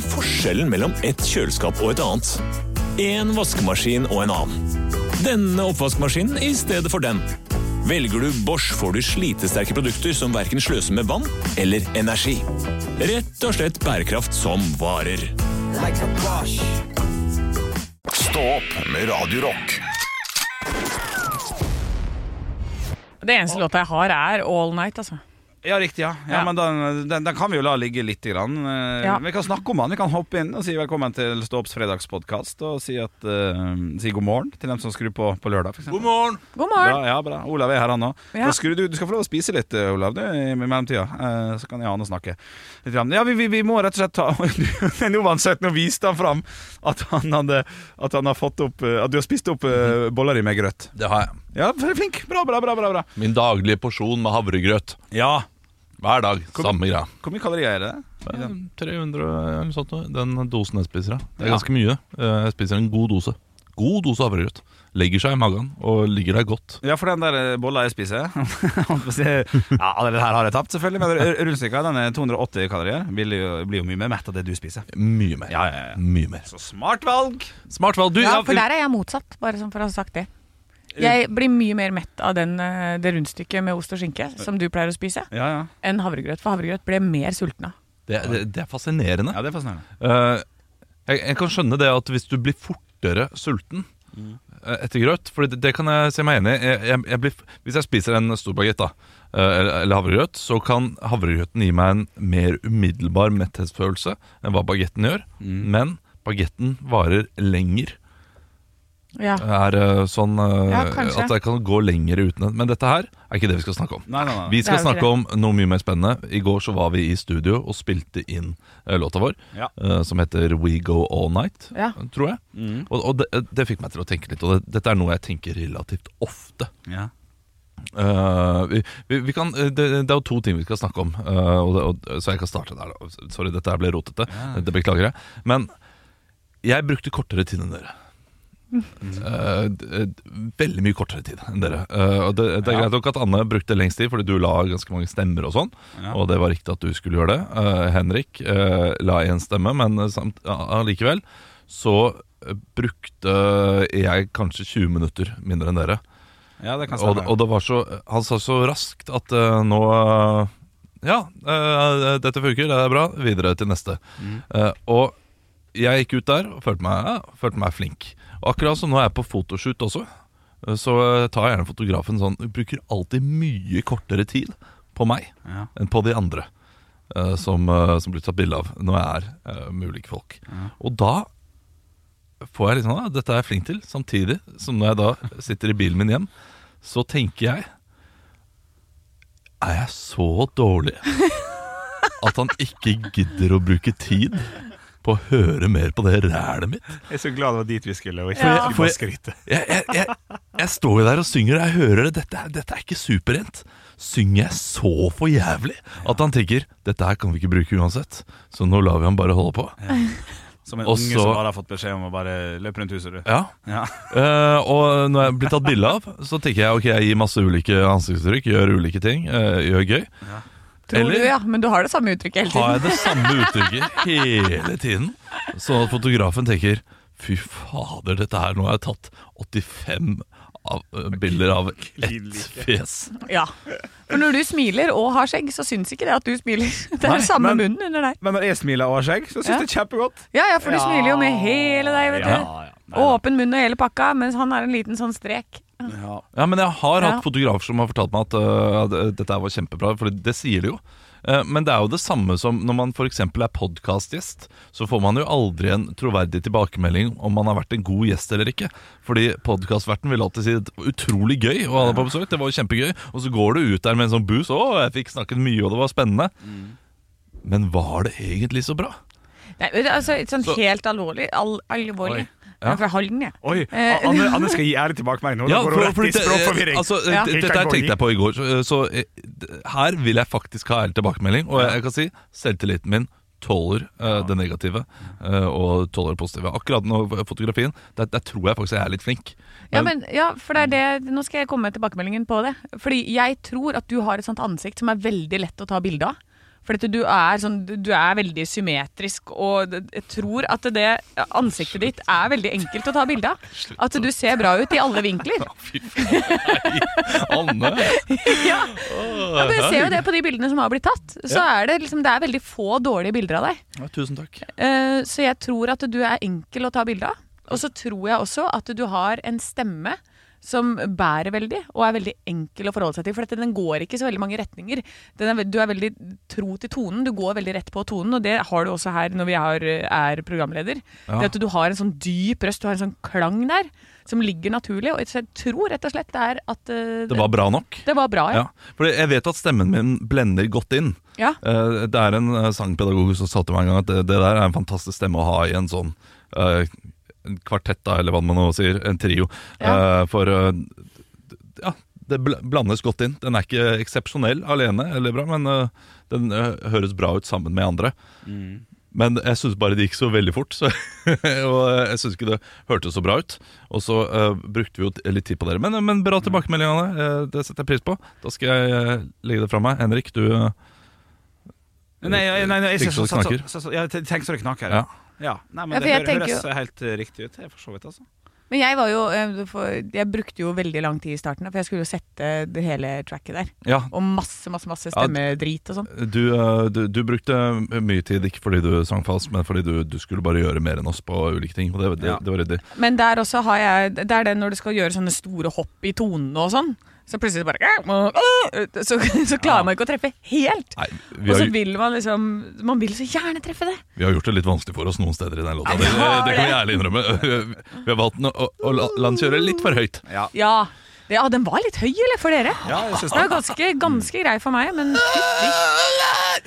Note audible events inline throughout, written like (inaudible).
er forskjellen mellom et kjøleskap og et annet? En vaskemaskin og en annen. Denne oppvaskmaskinen i stedet for den. Velger du Bosch, får du slitesterke produkter som verken sløser med vann eller energi. Rett og slett bærekraft som varer. Stå opp med Radio Rock. Det eneste låta jeg har, er All Night, altså. Ja, riktig, ja. ja, Ja. Men den, den, den kan vi jo la ligge litt. Grann. Eh, Ja. Vi kan snakke om den. Vi kan hoppe inn og si velkommen til Ståops fredagspodkast. Og si, at, uh, si god morgen til dem som skrur på på lørdag, f.eks. God morgen! God morgen! Bra, ja, bra. Olav er her, han òg. Ja. Du, du skal få lov å spise litt, eh, Olav, du, i mellomtida. Uh, så kan jeg Ane snakke litt. grann. Ja, vi, vi, vi må rett og slett ta Nå var han søt, nå viste han fram at han, hadde, at han har fått opp At du har spist opp uh, boller i med grøt. Det har jeg. Ja, flink. Bra, bra, bra. bra, bra. Min daglige porsjon med havregrøt. Ja. Hver dag. Kom- Samme greia. Hvor mye kalorier er det? Ja, 300 eller sånt. Den dosen jeg spiser, ja. Det er Ja. ganske mye. Eh, Jeg spiser en god dose. God dose havregrøt. Legger seg i magen og ligger der godt. Ja, for den der eh, bolla jeg spiser (laughs) Ja, Allerede her har jeg tapt, selvfølgelig. Men ru- rundstykka den er 280 kalorier. Vil jo, blir jo mye mer mett av det du spiser. Mye mer. Ja, ja, ja. Mye mer. Så smart valg! Smart valg. Du, Ja, ja, for der er jeg motsatt, bare sånn for å ha sagt det. Jeg blir mye mer mett av den, eh, det rundstykket med ost og skinke som du pleier å spise, Ja, ja. enn havregrøt. For havregrøt blir jeg mer sulten av. det, det, det er fascinerende. ja det er fascinerende. Uh, jeg, jeg kan skjønne det at hvis du blir fortere sulten mm. etter grøt For det, det kan jeg se meg enig i. Jeg, jeg, jeg blir, hvis jeg spiser en stor bagett eh, eller, eller havregrøt, så kan havregrøten gi meg en mer umiddelbar metthetsfølelse enn hva bagetten gjør. Men bagetten varer lenger. Ja. Er eh, sånn eh, Ja, at jeg kan gå lenger uten den. Men dette her er ikke det vi skal snakke om. Nei, nei, nei. Vi skal snakke det. om noe mye mer spennende. I går så var vi i studio og spilte inn eh, låta vår, Ja. som heter We Go All Night, Ja. tror jeg. Mm. Og, og det, det fikk meg til å tenke litt, og det, dette er noe jeg tenker relativt ofte. Ja. Eh, vi, vi, vi kan, det, det er jo to ting vi skal snakke om, uh, og det, og, så jeg kan starte der. Da. Sorry, dette her ble rotete. Det beklager jeg. Men jeg brukte kortere tid enn dere. D- veldig mye kortere tid enn dere. Eh, og det, det er greit nok at Anne brukte lengst tid, fordi du la ganske mange stemmer og sånn. Ja. Og det var riktig at du skulle gjøre det. Henrik la én stemme, men allikevel så brukte jeg kanskje 20 minutter mindre enn dere. ja, det kan Og, og det var så Han sa så raskt at nå Ja, dette funker, det er bra. Videre til neste. Eh, og jeg gikk ut der og følte meg, ja, følte meg flink. Og akkurat som nå er jeg på fotoshoot også, eh, så tar jeg gjerne fotografen sånn Bruker alltid mye kortere tid på meg Ja. enn på de andre uh, som, uh, som blir tatt bilde av når jeg er uh, med ulike folk. Og da får jeg litt sånn, ah, dette er jeg flink til, samtidig som når jeg da sitter i bilen min hjem, så tenker jeg Er jeg så dårlig at han ikke gidder å bruke tid på å høre mer på det rælet mitt? Jeg er så glad det var dit vi skulle, og ikke- Ja. for jeg. Jeg, jeg, jeg, jeg står jo der og synger, og jeg hører det. Dette, er- dette er ikke superrent. Synger jeg så for jævlig at han tenker dette her kan vi ikke bruke uansett, så nå lar vi han bare holde på. (laughs) Som en Også, unge som bare har fått beskjed om å bare løpe rundt huset, du. Ja, Ja. uh, og når jeg blir tatt bilde av, så tenker jeg ok, jeg gir masse ulike ansiktsuttrykk, gjør ulike ting, uh, gjør gøy. Tror du, ja. Men du har det samme uttrykket hele har tiden. jeg det samme (laughs) uttrykket hele tiden, sånn at fotografen tenker fy fader, dette her, nå har jeg tatt 85 av, eh, bilder av ett fjes. Ja. For når du smiler og har skjegg, så syns ikke det at du smiler. (laughs) Det er Nei, samme men- munnen under deg. Men når jeg smiler og har skjegg, så syns Ja. det er kjempegodt. Ja, ja, for du smiler jo med hele deg, vet du. Ja, ja. Åpen munn og hele pakka, mens han er en liten sånn strek. Ja. Ja, men jeg har Ja. hatt fotografer som har fortalt meg at uh, dette var kjempebra, for det sier de jo. Eh, Men det er jo det samme som når man f.eks. er podkastgjest. Så får man jo aldri en troverdig tilbakemelding om man har vært en god gjest eller ikke. Fordi podkastverten vil alltid si det var utrolig gøy å ha deg på besøk. Det var jo kjempegøy. Og så går du ut der med en sånn boost. 'Å, jeg fikk snakket mye, og det var spennende'. Men var det egentlig så bra? Nei, altså, sånn Så- helt alvorlig. Al alvorlig. Er fra Halden, jeg. Oi, Eh, (laughs) Anne, Anne skal gi ærlig tilbakemelding nå. Ja, for, i det- språkforvirring. altså, Ja. Dette her tenkte jeg på i går. Så, så eh, her vil jeg faktisk ha ærlig tilbakemelding. Og jeg, jeg kan si selvtilliten min tåler uh, det negative uh, og tåler det positive. Akkurat nå fotografien, der, der tror jeg faktisk jeg er litt flink. Ja, men, ja, for det er det, Nå skal jeg komme med tilbakemeldingen på det. Fordi jeg tror at du har et sånt ansikt som er veldig lett å ta bilde av. For dette, du er, sånn, du er veldig symmetrisk, og jeg tror at det ansiktet ditt er veldig enkelt å ta bilde av. At du ser bra ut i alle vinkler. (laughs) Fy faen. Anne. (laughs) Ja. Ja, men jeg ser jo det på de bildene som har blitt tatt. Så er det liksom, det er veldig få dårlige bilder av deg. Ja, tusen takk. Eh, Så jeg tror at du er enkel å ta bilde av. Og så tror jeg også at du har en stemme som bærer veldig, og er veldig enkel å forholde seg til. For dette, den går ikke så veldig mange retninger. Den er, du er veldig tro til tonen. Du går veldig rett på tonen, og det har du også her når vi har, er programleder. Ja. Det at du har en sånn dyp røst, du har en sånn klang der, som ligger naturlig. Og jeg tror rett og slett det er at uh, Det var bra nok. det var bra, ja. Ja, for jeg vet at stemmen min blender godt inn. ja. Uh, Det er en eh, sangpedagog som sa til meg en gang at det, det der er en fantastisk stemme å ha i en sånn eh, en kvartett, da, eller hva man nå sier, en trio. Eh, for eh, ja, det bl- blandes godt inn. Den er ikke eksepsjonell alene, eller bra, men eh, den høres bra ut sammen med andre. Men jeg syns bare det gikk så veldig fort, så, (laughs) og jeg syns ikke det hørtes så bra ut. Og så uh, brukte vi jo litt tid på dere. Men, men bra tilbakemelding, Anne. Det setter jeg pris på. Da skal jeg legge det fra meg. Henrik, du Nei, nei, nei, jeg Tenk så jeg, jeg, jeg, jeg, jeg så- Tenk så det knaker. Ja. Ja, nei, men Ja, det hø- tenker høres helt eh, riktig ut, for så vidt. altså Men jeg var jo eh, Jeg brukte jo veldig lang tid i starten, for jeg skulle jo sette det hele tracket der. Ja, Og masse, masse masse stemmedrit og sånn. du, eh, du, du brukte mye tid, ikke fordi du sang falskt, men fordi du, du skulle bare gjøre mer enn oss på ulike ting. Og det, det, Ja. det var ryddig. Men der også har jeg Det er det når du skal gjøre sånne store hopp i tonene og sånn. Så plutselig bare Så, (laughs) så klarer man ikke å treffe helt. Nei, vi Og så vil man liksom Man vil så gjerne treffe det. vi har gjort det litt vanskelig for oss noen steder i den låta. Det, det kan vi ærlig innrømme. Vi har valgt å, å, å la- den kjøre litt for høyt. Ja, Ja. ja, den var litt høy, eller, for dere? ja jeg synes Den det. var ganske, ganske grei for meg, men fytti.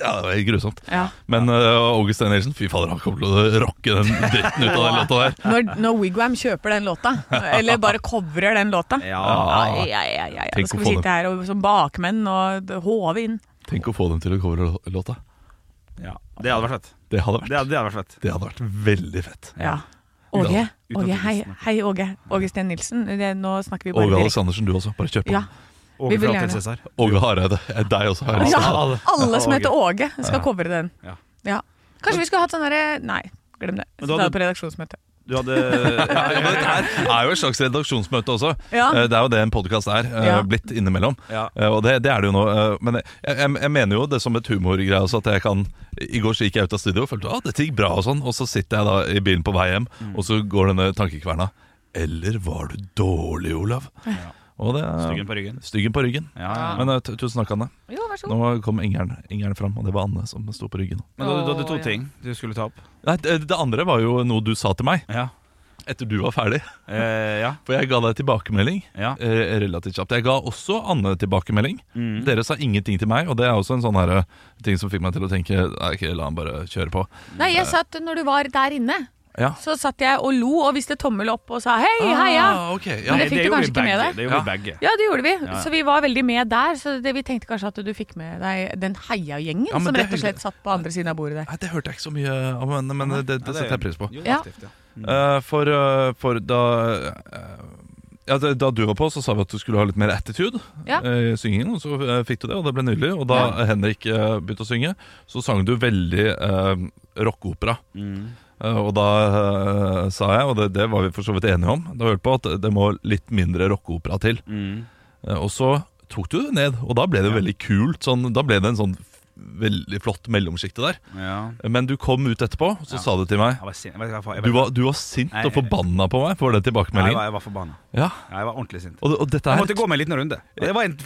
Ja, det var helt grusomt. Ja. Men uh, August Stein fy fader, han kommer til å rocke den dritten ut av den låta der. Når, når Wigwam kjøper den låta, eller bare covrer den låta Ja. Ja, ja, ja, ja, ja. Da skal vi sitte her og, som bakmenn og håve inn. Tenk å få dem til å covre låta. ja, det hadde vært fett. Det hadde Det vært, hadde, det hadde vært fett. det hadde vært veldig fett. Ja. Åge, Åge hei, hei Åge. Åge Sten Nilsen. Det, nå snakker vi bare Åge. Aleksandersen, du også. Bare kjør på. Ja. Vil fra gjerne. Cæsar. Åge Hareide. (laughs) Deg også. Har ja, alle. alle som heter Åge, skal covre den. Ja. Ja. Kanskje vi skulle hatt sånn derre Nei, glem det. Så da er det på redaksjonsmøte. Du hadde (laughs) Ja, ja, men det her er jo et slags redaksjonsmøte også. Ja. Eh, Det er jo det en podkast er. eh, Ja. Blitt innimellom. Ja. Eh, Og det, det er det jo nå. Men jeg, jeg, jeg mener jo det som et humorgreie også, at jeg kan I går så gikk jeg ut av studio og følte at dette gikk bra, og sånn Og så sitter jeg da i bilen på vei hjem, Mm. og så går denne tankekverna. Eller var du dårlig, Olav? Og det er Styggen på ryggen. Styggen på ryggen. Ja, ja. Men uh, tusen takk, Anne. Jo, vær så god. Nå kom Ingeren, Ingeren fram, og det var Anne som sto på ryggen. Men du, du hadde to ja. ting du skulle ta opp. Nei, det, det andre var jo noe du sa til meg Ja. etter du var ferdig. Eh, ja. For jeg ga deg tilbakemelding ja. eh, relativt kjapt. Jeg ga også Anne tilbakemelding. Mm. Dere sa ingenting til meg, og det er også en sånn her, eh, ting som fikk meg til å tenke Nei, ok, la han bare kjøre på. Nei, jeg satt når du var der inne. Ja. Så satt jeg og lo og viste tommel opp og sa hei, heia. Ah, okay, ja. Men det fikk du kanskje ikke med deg. Det gjorde Ja. vi begge. Ja, det gjorde vi. Ja. Så vi var veldig med der. Så det, vi tenkte kanskje at du fikk med deg den heiagjengen Ja, som rett og slett satt på andre siden av bordet der. Nei, Det hørte jeg ikke så mye om, men, men det, det, Ja, setter jeg pris på. Jo, Ja. aktivt, ja. Eh, for, uh, for da uh, ja, Da du var på, så sa vi at du skulle ha litt mer attitude Ja. eh, i syngingen. Og så fikk du det, og det ble nydelig. Og da Henrik eh, begynte å synge, så sang du veldig eh, rockeopera. Mm. Eh, og da eh, sa jeg, og det, det var vi for så vidt enige om, da hørte på at det må litt mindre rockeopera til. Mm. Eh, og så tok du det ned, og da ble det veldig kult. Sånn, da ble det en sånn veldig flott mellomsjikte der. Ja. Men du kom ut etterpå, og så Ja. sa du til meg Jeg var sint. Jeg var, jeg Du var, du var sint Nei, og forbanna på meg for den Nei, tilbakemeldingen. var, jeg var forbanna. Ja, Ja, Jeg var ordentlig sint. og, og Jeg måtte gå meg en liten runde. Og Det var en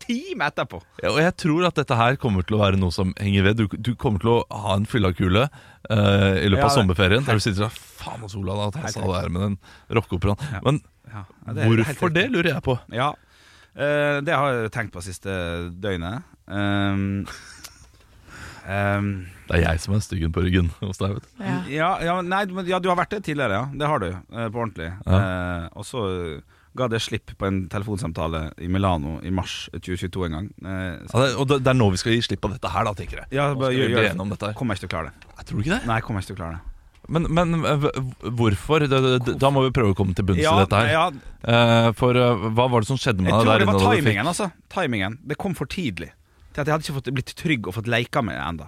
time etterpå. Ja, Og jeg tror at dette her kommer til å være noe som henger ved. Du, du kommer til å ha en fyllakule uh, i løpet Ja, av sommerferien der du sitter og Faen hos Olav, at han sa det her med den rockeoperaen. Ja. Men Ja, ja, det hvorfor det, lurer jeg på. Ja, uh, det har jeg tenkt på siste døgnet. Um, um, Det er jeg som er styggen på ryggen hos deg. vet du. Ja. ja, ja, nei, men- ja, du har vært det tidligere, ja. Det har du, eh, på ordentlig. Eh, og så ga det slipp på en telefonsamtale i Milano i mars 2022 en gang. Eh, så, Ja, det, og det, det er nå vi skal gi slipp på dette her, da, tenker jeg. ja, bare gjør, gjør det. dette her. Kommer jeg ikke til å klare det. Jeg tror ikke det. Nei, kommer jeg ikke til å klare det. Men, men eh, hvorfor? Det, det, da må vi prøve å komme til bunns i Ja, dette her. ja, Eh, for eh, hva var det som skjedde med jeg deg tror der det inne? var da du timingen, altså. Timingen. Det kom for tidlig. Til at jeg hadde ikke fått blitt trygg og fått leika med det enda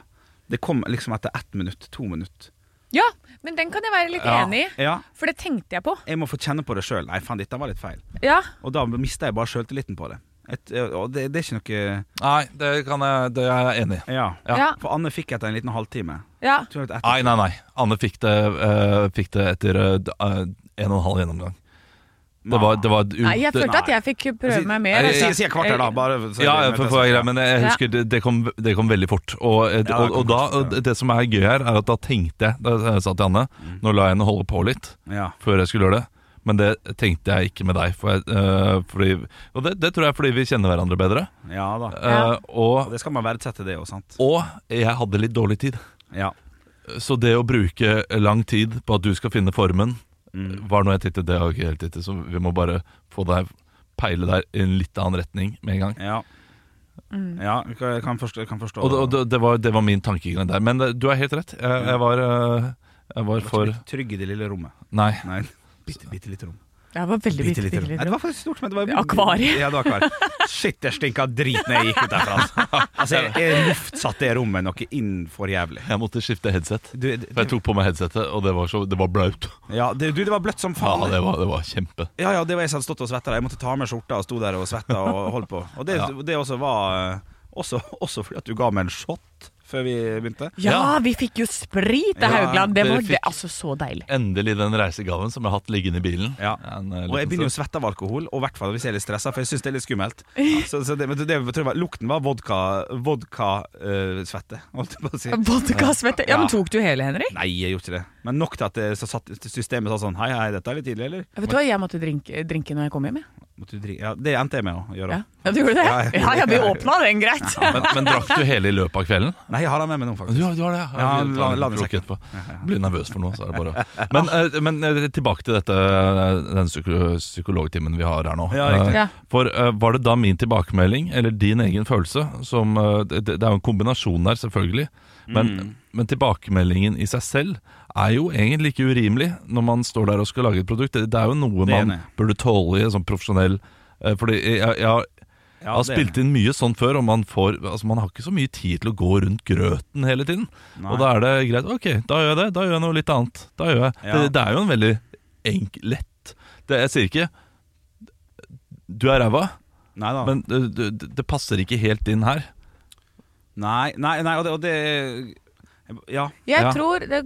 Det kom liksom etter ett minutt, to minutter. Ja, men den kan jeg være litt Ja. enig i. Ja, For det tenkte jeg på. jeg må få kjenne på det sjøl. Nei, faen, dette var litt feil. Ja, Og da mista jeg bare sjøltilliten på det. Et, og det. Det er ikke noe Nei, det, kan jeg, det er jeg enig i. Ja. Ja. ja, For Anne fikk etter en liten halvtime. ja. Tror jeg at etter- Nei, nei, nei. Anne fikk det, eh, fikk det etter eh, d- eh, en og en halv gjennomgang. Det var, det var Nei, jeg følte at jeg fikk prøve Si- meg mer. Jeg sier- altså. kvarter, da. Bare, så Ja, for, for, jeg, men jeg Ja. husker det, det, kom, det kom veldig fort. Og, et, Ja, og, det kom og da, fort, ja. det, som er gøy her, er at da tenkte jeg Da jeg sa til Anne Nå lar jeg henne holde på litt Ja. før jeg skulle gjøre det. Men det tenkte jeg ikke med deg. For jeg, eh, fordi, og det, det tror jeg er fordi vi kjenner hverandre bedre. ja da. uh, og, Det skal man verdsette, det òg, sant? og jeg hadde litt dårlig tid. Ja. Så det å bruke lang tid på at du skal finne formen, Mm. var noe jeg tittet, det har ikke helt tittet. Så vi må bare få deg peile deg i en litt annen retning med en gang. Ja. ja jeg kan- forstå, jeg kan forstå Og det, og det, det, var, det var min tankegang der. Men det, du er helt rett. Jeg, jeg var, eh, jeg var for Trygg i det lille rommet. Nei. Nei, (laughs) bitte, bitte lite rom. Det var veldig Bitte bitte, lite bitte rom. Det var faktisk stort, men det var Akvariet. Ja, det var akvariet. Shit, det stinka drit når jeg gikk ut derfra. Altså, (laughs) altså jeg, jeg luftsatte det rommet noe inn for jævlig. Jeg måtte skifte headset. Du, det, For jeg tok på meg headsetet, og det var, så, det var blaut. ja, det, du, det var bløtt som Ja, det var, det var kjempe. Ja, ja, det var jeg som hadde stått og svetta. Jeg måtte ta av meg skjorta og sto der og svetta og holdt på. Og det, Ja. det også var eh, også, også fordi at du ga meg en shot før vi begynte. Ja, vi fikk jo sprit av Ja, Haugland. Det var det, altså så deilig. Endelig den reisegaven som jeg har hatt liggende i bilen. Ja. En, Og jeg begynner jo å svette av alkohol, og i hvert fall hvis jeg er litt stressa, for jeg syns det er litt skummelt. (laughs) Så, så det, men det, det, tror jeg var, lukten var vodka-svette, holdt jeg på å si. Vodkasvette. Ja, men tok du hele, Henrik? Nei, jeg gjorde ikke det. Men nok til at det, så satt, systemet sa sånn Hei, hei, dette er litt tidlig, eller? Vet du hva, jeg måtte drinke, drinke når jeg kom hjem. jeg. Ja, det endte jeg med å gjøre. Ja, du gjorde det? Ja, ja. Ja, ja, vi åpna den greit. Men, men drakk du hele i løpet av kvelden? Nei, jeg har den med meg nå, faktisk. Du, du har det? Ja, la- la i etterpå. Blir nervøs for noe, så er det bare Men, eh, men eh, tilbake til dette eh, den psyko psykologtimen vi har her nå. Ja, riktig. For var det da min tilbakemelding, eller din egen følelse, som Det, det er jo en kombinasjon der, selvfølgelig. Men, Mm. men tilbakemeldingen i seg selv er jo egentlig ikke urimelig når man står der og skal lage et produkt. Det, det er jo noe er man burde tåle i en sånn profesjonell eh, Fordi jeg, jeg, jeg jeg har spilt inn mye sånn før, og man, får, altså man har ikke så mye tid til å gå rundt grøten hele tiden. Nei. Og da er det greit. Ok, da gjør jeg det. Da gjør jeg noe litt annet. Da gjør jeg. Ja. Det, det er jo en veldig enk, lett det, Jeg sier ikke du er ræva, men det, det, det passer ikke helt inn her. Nei, nei, nei og, det, og det Ja. Jeg Ja. tror det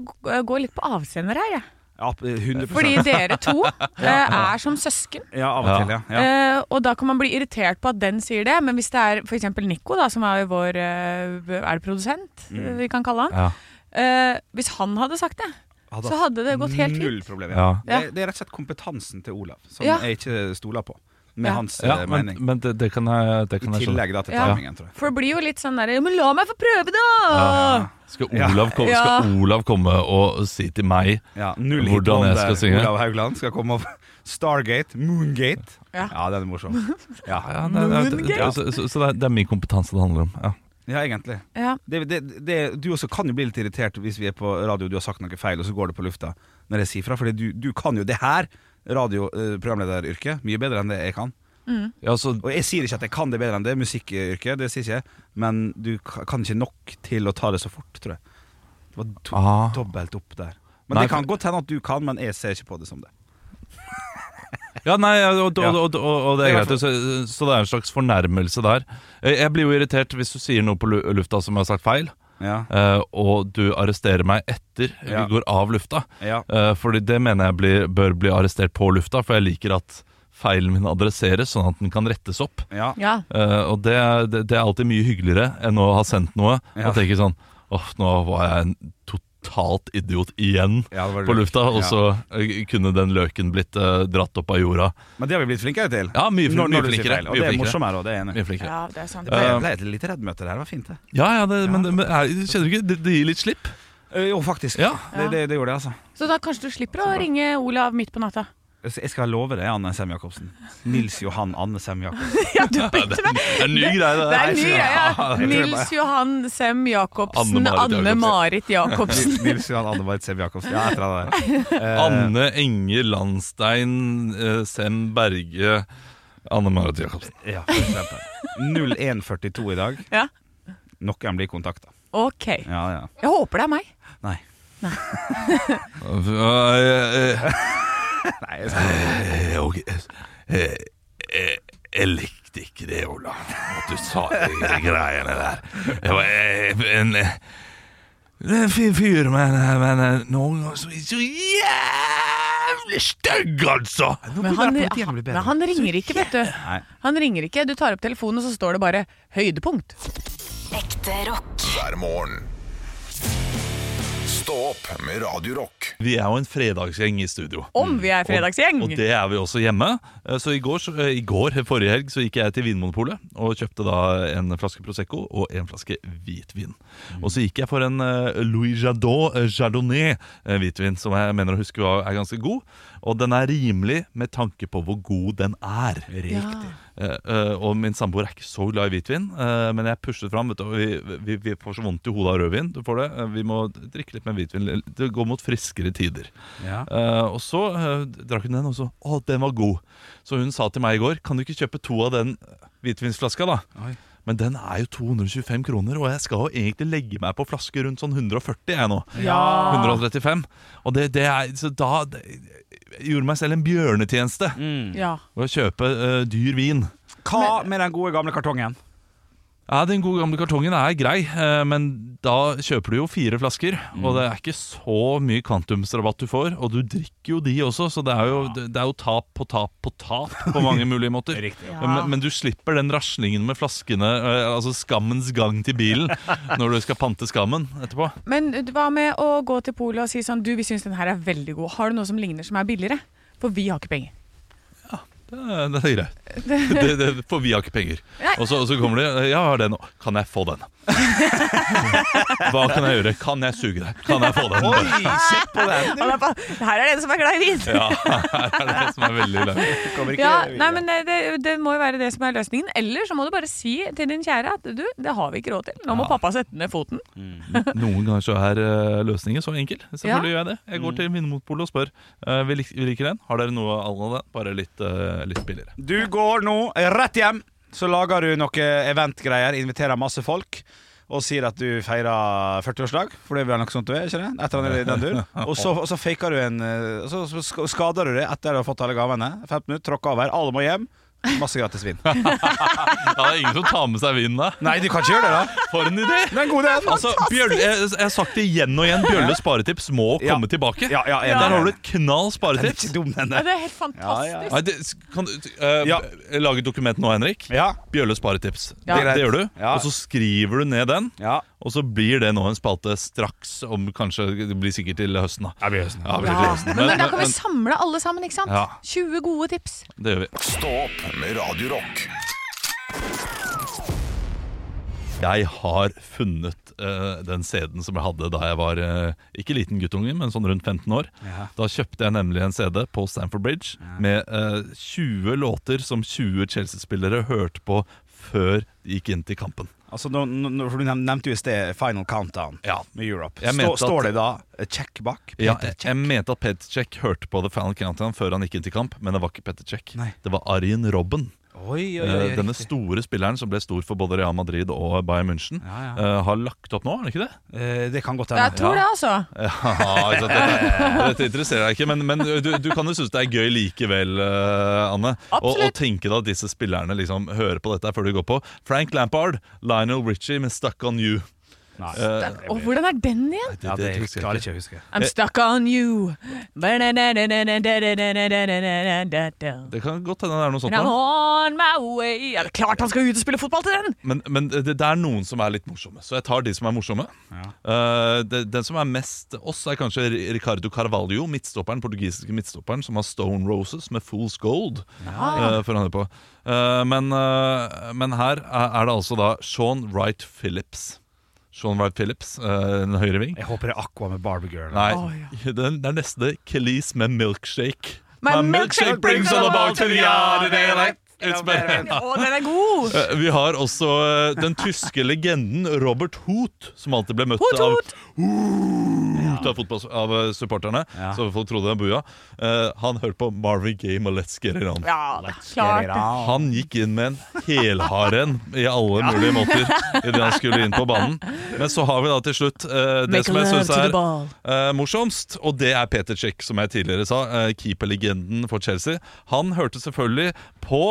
går litt på avsender her, jeg. ja 100 Fordi dere to (laughs) eh, er som søsken. Ja, av og til, ja. ja. Eh, og da kan man bli irritert på at den sier det, men hvis det er f.eks. Nico, da, som er vår eh, Er det produsent Mm. vi kan kalle han? Ja. Eh, hvis han hadde sagt det, Hadde så hadde det gått helt Null fint. problem. Ja. Ja. Det, det er rett og slett kompetansen til Olav som Ja. jeg ikke stoler på, med Ja. hans Ja, eh, men, mening. men det, det kan jeg, det kan I tillegg da til Ja. timingen, tror jeg. For det blir jo litt sånn derre Men la meg få prøve, da! Ja. Skal, Olav komme, Ja. skal Olav komme og si til meg Ja, null Hvordan jeg skal synge. Olav Haugland skal komme og (laughs) Stargate, Moongate. Ja. Ja, den er morsom. (laughs) Ja, ja, det, det, det, så, så, så det, er, det er min kompetanse det handler om. Ja. ja egentlig. Ja. Det, det, det, du også kan jo bli litt irritert hvis vi er på radio og du har sagt noe feil, og så går det på lufta når jeg sier fra. For du, du kan jo det her, radioprogramlederyrket, mye bedre enn det jeg kan. Ja, så, Og jeg sier ikke at jeg kan det bedre enn det, musikkyrket, det sier ikke jeg, men du kan ikke nok til å ta det så fort, tror jeg. Det var to, Aha. dobbelt opp der. Men Nei, det kan godt hende at du kan, men jeg ser ikke på det som det. Ja, nei, og, og, og, og, og det er greit. Så, så det er en slags fornærmelse der. Jeg jeg blir jo irritert hvis du sier noe på lufta som jeg har sagt feil, Ja, uh, og du arresterer meg etter Ja. vi går av lufta. ja. Uh, fordi det mener jeg blir, bør bli arrestert på lufta, for jeg liker at feilen min adresseres, sånn at den kan rettes opp. ja. ja. Eh, og det, det, det er alltid mye hyggeligere enn å ha sendt noe Ja. og tenke sånn Åh, nå var jeg en totalt idiot igjen Ja, på løk. lufta, og så ja. kunne den løken blitt uh, dratt opp av jorda. Men det har vi blitt flinkere til. Ja, mye, Når- mye når flinkere. feil, Og Mye det er flinkere. morsommere, og det er enig. Mye flinkere. ja, det er sant. Det ble, Eh, ble et lite reddmøte der, det var fint det. Ja, ja, det, men, men er, kjenner du ikke det, det gir litt slipp? Eh, jo, faktisk. Ja. Det, det, det gjorde det, altså. Så da kanskje du slipper å ringe Olav midt på natta? Jeg skal love det, Anne Sem Jacobsen. Nils Johan Anne Sem Jacobsen. (laughs) Ja, du bytter med! Det er en ny greie, det. Det er en ny Ja, greie. Nils Johan Sem Jacobsen, Anne-Marit Anne-Marit Jacobsen. Nils- Johan Anne Marit Sem Jacobsen. Ja, etter det der. (laughs) Eh, Anne Enge Landstein, eh, Sem Berge Anne Marit Jacobsen. Ja, for eksempel. 0142 i dag. Ja. noen blir kontakta. Ok. Ja, ja. Jeg håper det er meg. Nei. Eh, (laughs) (laughs) Nei, jeg skal... eh, ok. Eh, eh, Jeg likte ikke det, Olav, at du sa de greiene der. Det var en det er en fin fyr, men, men noen ganger så, så jævlig stygg, altså! Men han, han, men han ringer ikke, vet du. Han ringer ikke. Du tar opp telefonen, og så står det bare 'høydepunkt'. Ekte rock. hver morgen. Stå opp med Radio Rock. Vi er jo en fredagsgjeng i studio. Om vi er fredagsgjeng! Og det er vi også hjemme. Eh, Så i går, så, eh, i går, forrige helg, så gikk jeg til Vinmonopolet og kjøpte da en flaske Prosecco og en flaske hvitvin. Og så gikk jeg for en eh, Louis Jadot Chardonnay hvitvin, som jeg mener å huske er ganske god. Og den er rimelig med tanke på hvor god den er. Riktig. Eh, uh, og min samboer er ikke så glad i hvitvin, uh, men jeg pushet fram. Du, vi, vi, vi får så vondt i hodet av rødvin. Du får det. Vi må drikke litt med hvitvin. Det går mot friskere tider. Ja. Og så drakk hun den, og så Å, den var god. Så hun sa til meg i går Kan du ikke kjøpe to av den hvitvinsflaska, da? Oi. Men den er jo 225 kroner, og jeg skal jo egentlig legge meg på flaske rundt sånn 140 jeg nå. Ja. 135. Og det, det er Så da det, gjorde meg selv en bjørnetjeneste ja. ved å kjøpe uh, dyr vin. Hva med den gode gamle kartongen? Ja, Den gode gamle kartongen er grei, eh, men da kjøper du jo fire flasker. Mm. Og det er ikke så mye kvantumsrabatt du får, og du drikker jo de også, så det er jo, det er jo tap på tap på tap på mange (laughs) mulige måter. Riktig. Ja. Men, men du slipper den raslingen med flaskene, eh, altså skammens gang til bilen, (laughs) når du skal pante skammen etterpå. Men hva med å gå til polet og si sånn Du, vi syns den her er veldig god. Har du noe som ligner som er billigere? For vi har ikke penger. Det, er- det er greit. (laughs) Det, det, for vi har ikke penger. Og så, og så kommer de Ja, har den. Kan jeg få den? (laughs) Hva kan jeg gjøre? Kan jeg suge deg? Kan jeg få den? Oi, se på den! Her er det en som er glad i vin! Ja, (laughs) her er det en som er veldig glad. Ja, nei, men det, det, det må jo være det som er løsningen. Eller så må du bare si til din kjære at du, det har vi ikke råd til. Nå må pappa sette ned foten. Noen ganger så er eh, løsningen så enkel. Selvfølgelig gjør jeg det. Jeg går til Vinmonopolet og spør uh, vi, lik, vi liker den. Har dere noe av det, bare litt, eh, litt billigere. Du går nå rett hjem, så lager du noe eventgreier, inviterer masse folk. Og sier at du feirer 40-årsdag, for det er vel noe sånt du er? ikke det? Etter den, den dur. (laughs) Og så, og så faker du en eh, så skader du det etter du har fått alle gavene. 15 minutter, tråkker over, alle må hjem. Masse gratis vin. (laughs) Ja, det er ingen som tar med seg vinen da. Nei, du kan ikke gjøre det, da! For en idé! Det er en god idé. Altså, Bjølle, jeg, jeg har sagt det igjen og igjen. Bjølles sparetips må Ja. komme tilbake. Ja, ja, enig. Der har du et knall Den er sparetips. ikke dum, den Ja, det er helt fantastisk. Nei, det, kan du eh, Ja. lage et dokument nå, Henrik? Ja. Bjølles sparetips. Ja. Det, det gjør du. Ja. Og så skriver du ned den, ja. og så blir det nå en spalte straks om kanskje Det blir sikkert til høsten, da. Ja, det blir Ja. til høsten. Men, da kan vi samle alle sammen, ikke sant? Ja. 20 gode tips. det gjør vi. Stå opp med Radio Rock. Jeg har funnet uh, den CD-en som jeg hadde da jeg var uh, ikke liten guttunge, men sånn rundt 15 år. Ja. Da kjøpte jeg nemlig en CD på Stamford Bridge med uh, 20 låter som 20 Chelsea-spillere hørte på før de gikk inn til kampen. Altså, nå, nå, for Du nevnte jo i sted Final Countdown Ja. med Europe. Stå, at- står det da eh, check bak? Ja, Peter jeg, jeg mente at Peter Check hørte på The Final Countdown før han gikk inn til kamp, men det var ikke Peter Check. Nei. Det var Arjen Robben. Oi, oi, oi, Eh, Denne riktig. store spilleren som ble stor for både Real Madrid og Bayern München, Ja, ja. Uh, har lagt opp nå, er det ikke det? Uh, det kan godt Jeg hende. tror det, altså. Ja, (laughs) dette, dette interesserer deg ikke, men, men du, du kan jo synes det er gøy likevel, uh, Anne. Og, og tenke deg at disse spillerne liksom hører på dette før de går på. Frank Lampard, Lionel Richie med 'Stuck on You'. Eh, Og hvordan er den igjen? ja, det husker jeg klarer ikke. å huske. I'm stuck on you. Det kan godt hende det er noe sånt. I'm on my way. Ja, det er klart han skal ut og spille fotball til den! Men, men det, det er noen som er litt morsomme, så jeg tar de som er morsomme. Eh, det, den som er mest oss, er kanskje Ricardo Carvalho, midtstopperen, portugisiske midtstopperen, som har Stone Roses med Fool's Gold. eh, for å høre på. Uh, men, eh, men her er er det altså da Sean Wright Phillips. Sean Wright Phillips, eh, en høyreving. Jeg håper det er Aqua med Barbie Girl. Nei, Å, den, det er neste Kelis med Milkshake. My milkshake brings all about to the yard better. Å, den er god! (laughs) Eh, Vi har også eh, den tyske legenden Robert Hoot, som alltid ble møtt Hoot, av hot! Hoot av, av eh, supporterne, Ja. så folk trodde det var bua. Uh, han hørte på Marvin Gaye med Let's Get It On. Ja, klart. Han gikk inn med en helhard en i alle mulige måter idet han skulle inn på banen. Men så har vi da til slutt uh, det Make som jeg syns er eh, morsomst, og det er Peter Cech, som jeg tidligere sa. Uh, Keeperlegenden for Chelsea. Han hørte selvfølgelig på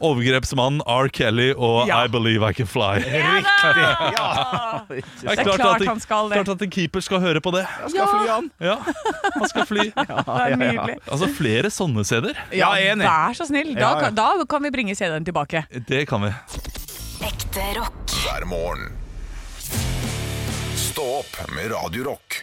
overgrepsmannen R. Kelly og Ja. I Believe I Can Fly. Riktig! Ja. Det Det er klart at, han skal det. klart at en keeper skal høre på det. Skal fly an. Ja, Han skal fly. (laughs) Det er nydelig. Altså flere sånne steder. Ja, enig. Vær så snill. Da, Ja, ja. kan- da kan vi bringe CD-en tilbake. Det kan vi. Ekte rock. hver morgen. Stå opp med Radio Rock.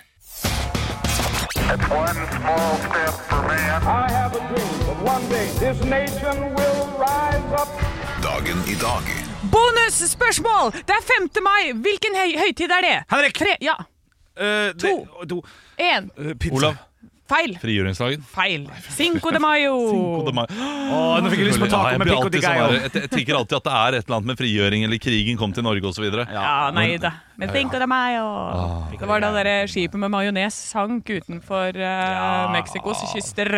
Dagen i dag Bonusspørsmål! Det er 5. mai. Hvilken høy høytid er det? Henrik! Tre, ja. Uh, To. to. Én. Uh. Olav, Feil. frigjøringsdagen. Feil. Cinco de Mayo. Cinco de Mayo. Åh, nå fikk jeg lyst på Ja, taco med pico de gallo. jeg, jeg tenker alltid at det er et eller annet med frigjøring eller krigen kom til Norge osv. Ja, nei da. Men Cinco de Mayo. Det var da dere skipet med majones sank utenfor uh, Mexicos kyster.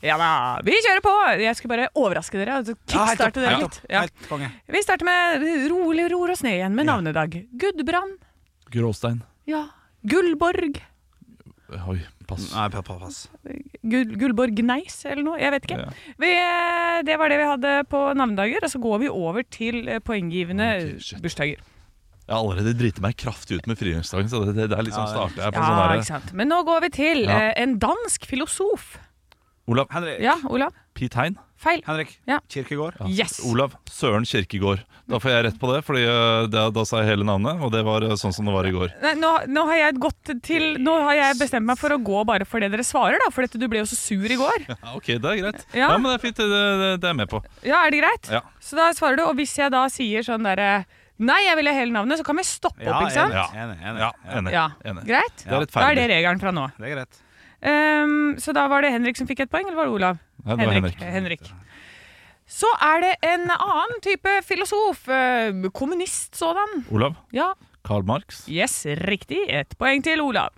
Ja da. Vi kjører på. Jeg skal bare overraske dere. Altså kickstarte dere litt. Ja. Vi starter med rolig ror oss ned igjen med navnedag. Gudbrand. Gråstein. Ja. Gullborg. Oi, pass. Nei, pa- pa- pass. Gull, Gullborg Gneis eller noe. Jeg vet ikke. Ja. Vi, eh, det var det vi hadde på navnedager. Og så går vi over til eh, poenggivende okay, bursdager. Jeg har allerede driti meg kraftig ut med frigjøringsdagen, så det, det, det er liksom Ja, starter jeg på Ja, sånn ikke sant. Men nå går vi til Ja. eh, en dansk filosof. Olav. Henrik. Ja, Olav? Pete Hein. Feil. Henrik. Ja. Kirkegård. Yes. Olav Søren Kirkegård. Da får jeg rett på det, for da, da sa jeg hele navnet, og det var eh, sånn som det var i går. Nei, nå, nå har jeg gått til Nå har jeg bestemt meg for å gå bare for det dere svarer, da. For dette, du ble jo så sur i går. (laughs) Ja, ok, det er greit. Ja. Ja, men det er fint. Det, det, det er jeg med på. Ja, er det greit? Ja. Så da svarer du. Og hvis jeg da sier sånn derre Nei, jeg vil ha hele navnet, så kan vi stoppe opp, ikke sant? Ja. Enig, enig. Ja, enig. Ja, enig. Greit? Det er Da er det regelen fra nå. Det er greit. Um, så da var det Henrik som fikk et poeng, eller var det Olav? Var Henrik. Henrik. Så er det en annen type filosof. eh, Kommunist sådan. Olav. Ja, Karl Marx. yes, riktig. Ett poeng til Olav.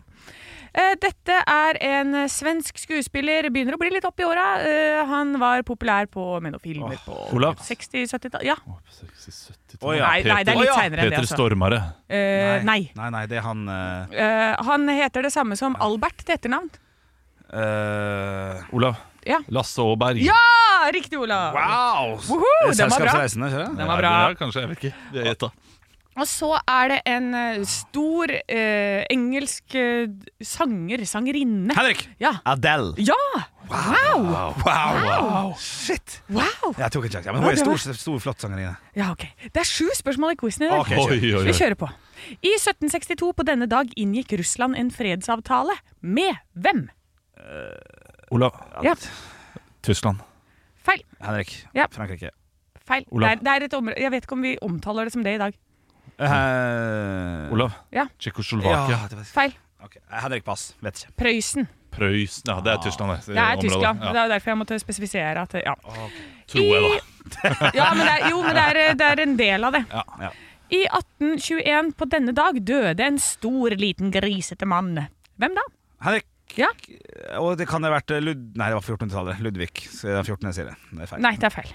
Eh, Dette er en svensk skuespiller, begynner å bli litt opp i åra. Eh, Han var populær på med noen filmer på 60-70-tallet. Ja. Oh, ja. Nei, nei, det er litt ja. seinere enn det. Peter Altså. Stormare. Uh, nei. Nei, nei, det er han uh... Uh, han heter det samme som Albert til etternavn. eh, Olav. Ja. Lasse Aaberg. Ja! Riktig, Olav. Wow! Det er den var bra. Ikke det? Den var bra. Ja, kanskje, jeg vet ikke. Det er gjetta. Og så er det en eh, stor eh, engelsk eh, sanger, sangerinne. Henrik! Ja. Adele. Ja! Wow! Wow! Shit! Wow! Jeg tok en sjanse. Ja, men hun er en stor, stor flott sangerinne. Ja, ok. Det er sju spørsmål i quizen i dag. Ok, Oi, kjør. oi, Vi kjører på. I 1762 på denne dag inngikk Russland en fredsavtale med hvem? Olav. Ja. Tyskland. Feil. Henrik. Ja. Frankrike. Feil. Det Olav. er, det er et område Jeg vet ikke om vi omtaler det som det i dag. Eh, Olav. Ja. Tsjekkoslovakia. Ja, det var... Feil. Ok, Henrik, pass. Vet ikke. Prøysen. Prøysen. Ja, det er Tyskland, det. Det er området. Tyskland. Ja. Det er jo derfor jeg måtte spesifisere at ja. Tror jeg, da. (laughs) ja, men det er, jo, men det er, det er en del av det. Ja, ja. I 1821 på denne dag døde en stor, liten, grisete mann. Hvem da? Henrik. Ja. Og det kan ha vært Lud... Nei, det var 1400-tallet. Ludvig. Så det er 14. jeg sier det. Det er feil. Nei, det er feil.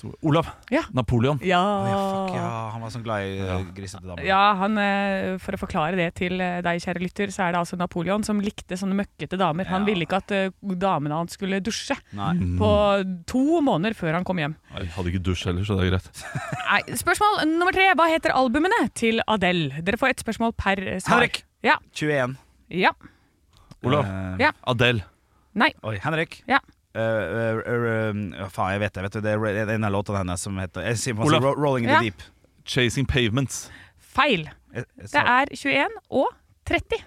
Stor- Olav. Ja. Napoleon. Ja, Oh, ja, fuck, ja, han var sånn glad i uh, grisete damer. Ja, han, eh, For å forklare det til eh, deg, kjære lytter, så er det altså Napoleon som likte sånne møkkete damer. Han ville ikke at eh, damene hans skulle dusje Nei. på to måneder før han kom hjem. Nei, hadde ikke dusj heller, så det er greit. (laughs) Nei, Spørsmål nummer tre. Hva heter albumene til Adele? Dere får ett spørsmål per eh, svar. Henrik. Ja. 21. Ja. Olav. Eh, Ja. Adele. Nei. Oi, Henrik. Ja. Uh, uh, uh, eh, faen, jeg vet det. Vet du, det er en av låtene hennes som heter Jeg sier Olav. Ro- 'Rolling in Ja. the Deep'. Chasing Pavements. Feil. Jeg, jeg Det er 21 og 30.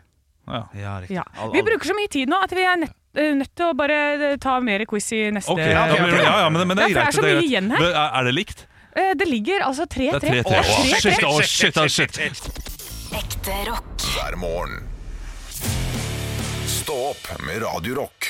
Ja. Ja, riktig. Vi bruker så mye tid nå at vi er nødt, eh, nødt til å bare eh, ta mer quiz i neste okay, ja, blir det, ja, ja, men, men det er Ja, det er så mye igjen her. Er, er det likt? Eh, Det ligger altså 3-3. Det er 3-3. Å, Å, 3-3. shit, å, shit, å, shit. Ekte rock. hver morgen. Stå opp med Radio Rock.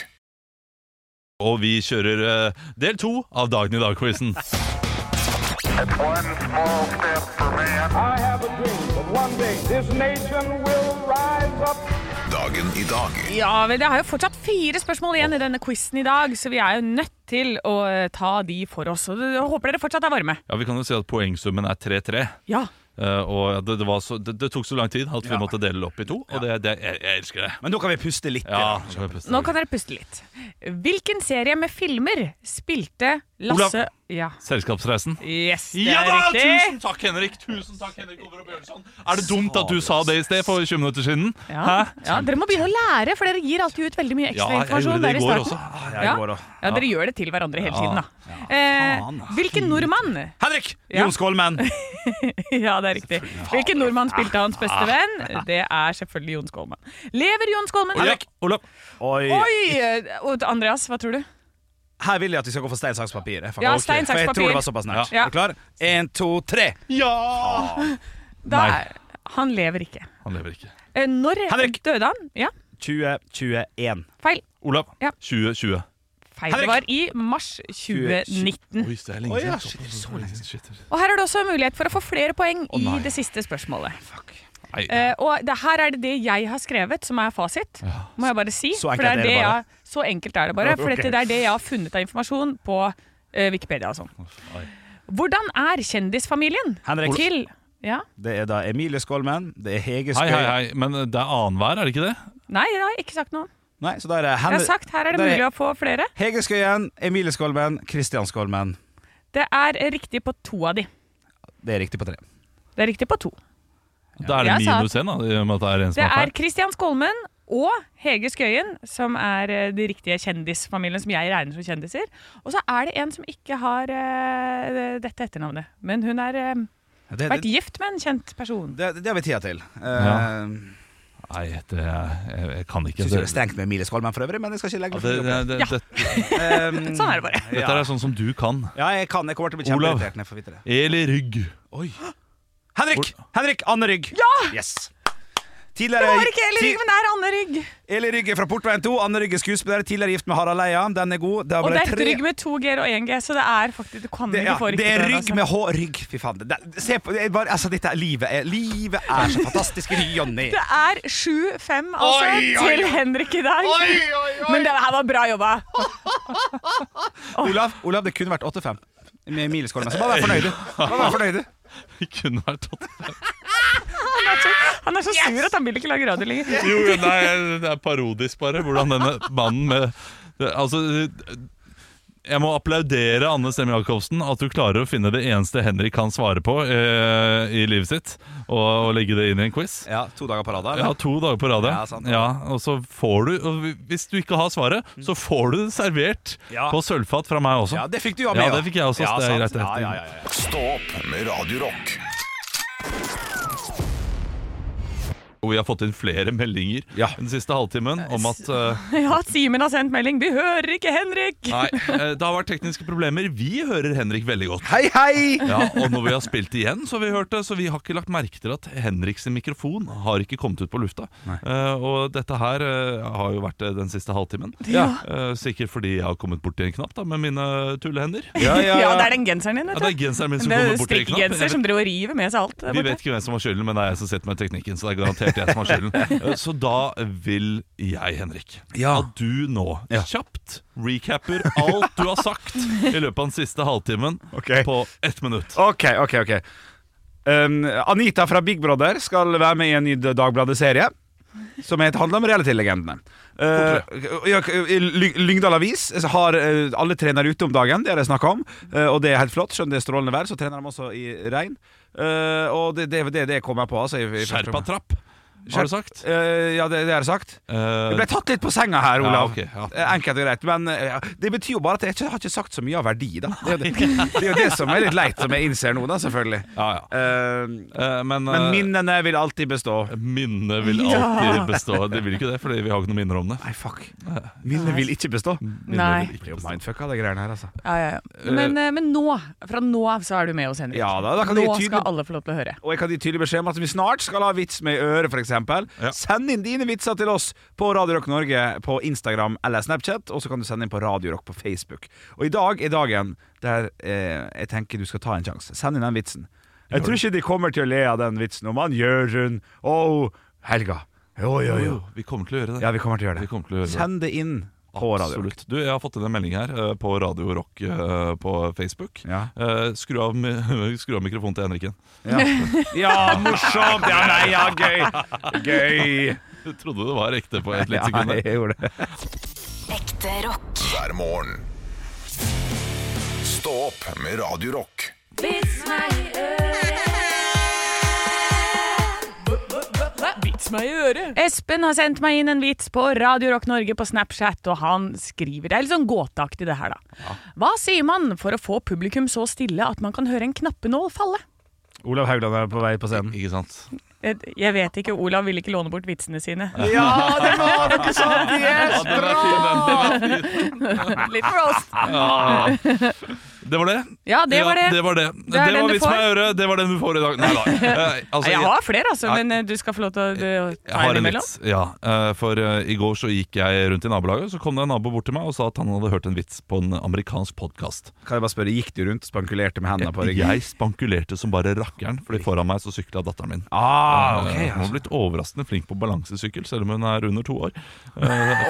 Og vi kjører eh, del to av Dagen i dag-quizen. It's one small step for man. I have a dream that one day this nation will rise up. Dagen i dag. Ja, vel, Det har jo fortsatt fire spørsmål igjen i denne quizen i dag, så vi er jo nødt til å eh, ta de for oss. Og jeg håper dere fortsatt er varme. Ja, Vi kan jo si at poengsummen er 3-3. Ja. Eh, og det, det, var så, det, det tok så lang tid at vi Ja. måtte dele det opp i to. Og det, det, jeg, jeg elsker det. Men nå kan vi puste litt. Ja, ja. kan vi puste. Nå kan dere puste litt. Hvilken serie med filmer spilte Lasse Ja. Selskapsreisen. Yes, det Ja er da! riktig. Tusen takk, Henrik! Tusen takk, Henrik Over og Bjørnson. Er det dumt at du sa det i sted for 20 minutter siden? Ja. Hæ? ja, Dere må begynne å lære, for dere gir alltid ut veldig mye Ja, ekstra jeg informasjon. gjorde det der i går starten. også. jeg Ja. går også. Ja, dere gjør det til hverandre hele tiden, da. faen, Eh, hvilken nordmann Henrik! Ja. Jon Skålmann. (laughs) Ja, det er riktig. Hvilken nordmann spilte hans beste venn? Det er selvfølgelig Jon Skålmann. Lever Jon Skålmann? Olav. Oi. Oi! eh, Andreas, hva tror du? Her vil jeg at vi skal gå for stein, saks, papir. Jeg Ja, stein, saks, For jeg tror det var såpass nært. Ja. Er du klar? Én, to, tre. Da Nei. er, han lever ikke. Han lever ikke. Eh, Når Henrik. døde han? Ja, 2021. feil. Olav. Ja. 2020. Feil. Henrik. Det var i mars 2019. Oi, det er lenge siden. Og her er det også mulighet for å få flere poeng i det siste spørsmålet. Nei. Eh, og det, her er det det jeg har skrevet, som er fasit. Må jeg bare si. Så For enkelt det er det det bare. jeg, så enkelt er det bare. For dette, det er det jeg har funnet av informasjon på eh, Wikipedia og sånn. Hvordan er kjendisfamilien Henrik. til Ja? Det er da Emilie Skålmen, det er Hege Hei, hei, hei. Men det er annenhver, er det ikke det? Nei, det har jeg ikke sagt noe om. Nei, så da er Jeg har sagt her er det det er- mulig å få flere. Hege Skøyen, Emilie Skålmen, Kristian Skålmen. Det er riktig på to av de. Det er riktig på tre. Det er riktig på to. Da er det Jeg sa minus én, da, i og med at det er en som Det feil. Christian Skolmen og Hege Skøyen som er eh, de riktige kjendisfamiliene som jeg regner som kjendiser. Og så er det en som ikke har uh, dette etternavnet. Men hun har uh, vært gift med en kjent person. det, det har vi tida til. Ja. Uh, Nei, det jeg, jeg kan ikke. Syns Det, det er strengt med Emilie Skolmen for øvrig, men jeg skal ikke legge ja, det, det, Ja. (laughs) Um, Sånn er det bare. Dette er sånn som du kan. Ja, jeg kan. Jeg kommer til å bli kjempeirritert når jeg får vite det. Eli Rygg. Henrik! Henrik Anne Rygg. Ja! Yes. Tidligere, Det var ikke Eli Rygg, men det er Anne Rygg. Eli Rygg er fra Portveien 2. Anne Rygg er skuespiller. Tidligere gift med Harald Eia. Den er god. Og det er et rygg med to G-er og én G, så det er faktisk Du kan det, ikke få riktig. det er rygg altså. med H. Rygg. Fy faen. Det, se på det er bare, altså, dette er livet. Er, livet er så fantastisk. Jonny. Det er 7-5 altså, Oi, oi, til. Henrik i dag. Men det her var bra jobba. (laughs) Olav, Olav, det kunne vært 8-5 med mileskålen. Så bare vær fornøyd. Bare vær fornøyd. (laughs) Det kunne vært tatt. Han er så, han er så sur at han vil ikke lage radio lenger. Jo, nei, det er parodisk bare Hvordan denne mannen med det, Altså jeg må applaudere Anne Stemme Jacobsen at du klarer å finne det eneste Henrik kan svare på eh, i livet sitt, og, og legge det inn i en quiz. Ja, to dager på rad. Ja, to dager på rad. Ja, sant. ja, og så får du og Hvis du ikke har svaret, så får du det servert Ja. på sølvfat fra meg også. Ja, det fikk du jo Ja, med. det fikk jeg også, Ja, det er greit. Ja, ja, ja, ja. Stå opp med Radio Rock. Og vi har fått inn flere meldinger Ja. den siste halvtimen om at uh, (laughs) Ja, Simen har sendt melding. Vi hører ikke Henrik! Nei, eh, det har vært tekniske problemer. Vi hører Henrik veldig godt. Hei, hei! Ja, og når vi har spilt igjen, så har vi hørt det. Så vi har ikke lagt merke til at Henriks mikrofon har ikke kommet ut på lufta. Uh, og dette her har jo vært den siste halvtimen. Ja. Sikkert fordi jeg har kommet borti en knapp da, med mine tullehender. Ja, ja, Ja, (laughs) ja. det er den genseren din. Ja, det er genseren min som er kommer borti en knapp. strikkegenser som driver og river med seg alt. Vi vet ikke hvem som har skylden, men det er jeg som sitter med teknikken. Så det er garantert jeg som har skylden. Eh, Så da vil jeg, Henrik, Ja. at du nå Ja. kjapt recapper alt du har sagt i løpet av den siste halvtimen okay. på ett minutt. Ok, ok, ok um, Anita fra Big Brother skal være med i en ny Dagbladet-serie Som heter, handler om reality-legendene uh, Lyngdal Avis har uh, alle trener ute om dagen Det har jeg snakket om uh, Og det er helt flott, skjønner det er strålende vær Så trener de også i regn uh, Og det, det, det, det kommer jeg på altså, i, Skjerpa-trapp, har du sagt. Uh, ja, det, det har jeg sagt Uh, Jeg ble tatt litt på senga her, Ja, Olav. ja. Eh, Enkelt og greit. Men uh, det betyr jo bare at jeg ikke, har ikke sagt så mye av verdi, da. Det er, jo det, (laughs) det er jo det som er litt leit, som jeg innser nå, da, selvfølgelig. Ja, ja. Men men minnene vil alltid bestå. Minnene vil Ja. alltid bestå. Det vil ikke det, fordi vi har ikke noen minner om det. Nei, fuck. Minnene vil ikke bestå. Nei. vil Det ikke jo bestå. mindfucka, de greiene her, altså. Ja, ja, ja. Men, men nå, fra nå av så er du med oss, Henrik. Ja, da, da kan nå tydelig- skal alle få lov til å høre. Og jeg kan gi tydelig beskjed om at vi snart skal ha vits med øret, f.eks. Ja. Send inn dine vitser til oss på Radio Rock Norge på Instagram eller Snapchat, og så kan du sende inn på Radio Rock på Facebook. Og i dag er dagen der eh, jeg tenker du skal ta en sjanse. Send inn den vitsen. Jeg tror ikke de kommer til å le av den vitsen om han Jørund og Helga. Jo, jo, jo. Vi kommer til å gjøre det. Ja, vi kommer til å gjøre det. kommer til å gjøre det. Send det inn på Radio Rock. Absolutt. Du, jeg har fått inn en melding her uh, på Radio Rock uh, på Facebook. Ja. Uh, skru, av, (laughs) skru av mikrofonen til Henriken. Ja. ja, morsomt! Ja, nei, ja, gøy! Gøy! (laughs) Du trodde det var ekte på et lite Ja, sekund. Ja, jeg gjorde det. Ekte rock. hver morgen. Stå opp med Radio Rock. Vits meg i øret. Espen har sendt meg inn en vits på Radio Rock Norge på Snapchat, og han skriver Det er litt sånn gåteaktig, det her, da. Hva sier man for å få publikum så stille at man kan høre en knappenål falle? Olav Haugland er på vei på scenen. Ikke sant? Jeg, vet ikke, Olav vil ikke låne bort vitsene sine. (laughs) Ja, det (laughs) var noe sånt! Yes, bra! Litt roast. Det var det? (laughs) Ja, det var det. Ja, det var det. Det Det var vits meg i øret. Det var den du får i dag. Nei da. Eh, altså, Jeg har flere, altså, men eh, du skal få lov til å ta har en imellom. ja. Eh, For i går så gikk jeg rundt i nabolaget, så kom det en nabo bort til meg og sa at han hadde hørt en vits på en amerikansk podkast. Kan jeg bare spørre, Gikk du rundt og spankulerte med hendene på ryggen? Jeg spankulerte som bare rakkeren, fordi foran meg så sykla datteren min. Ah, ok, Eh, Hun har blitt overraskende flink på balansesykkel, selv om hun er under to år. Uh,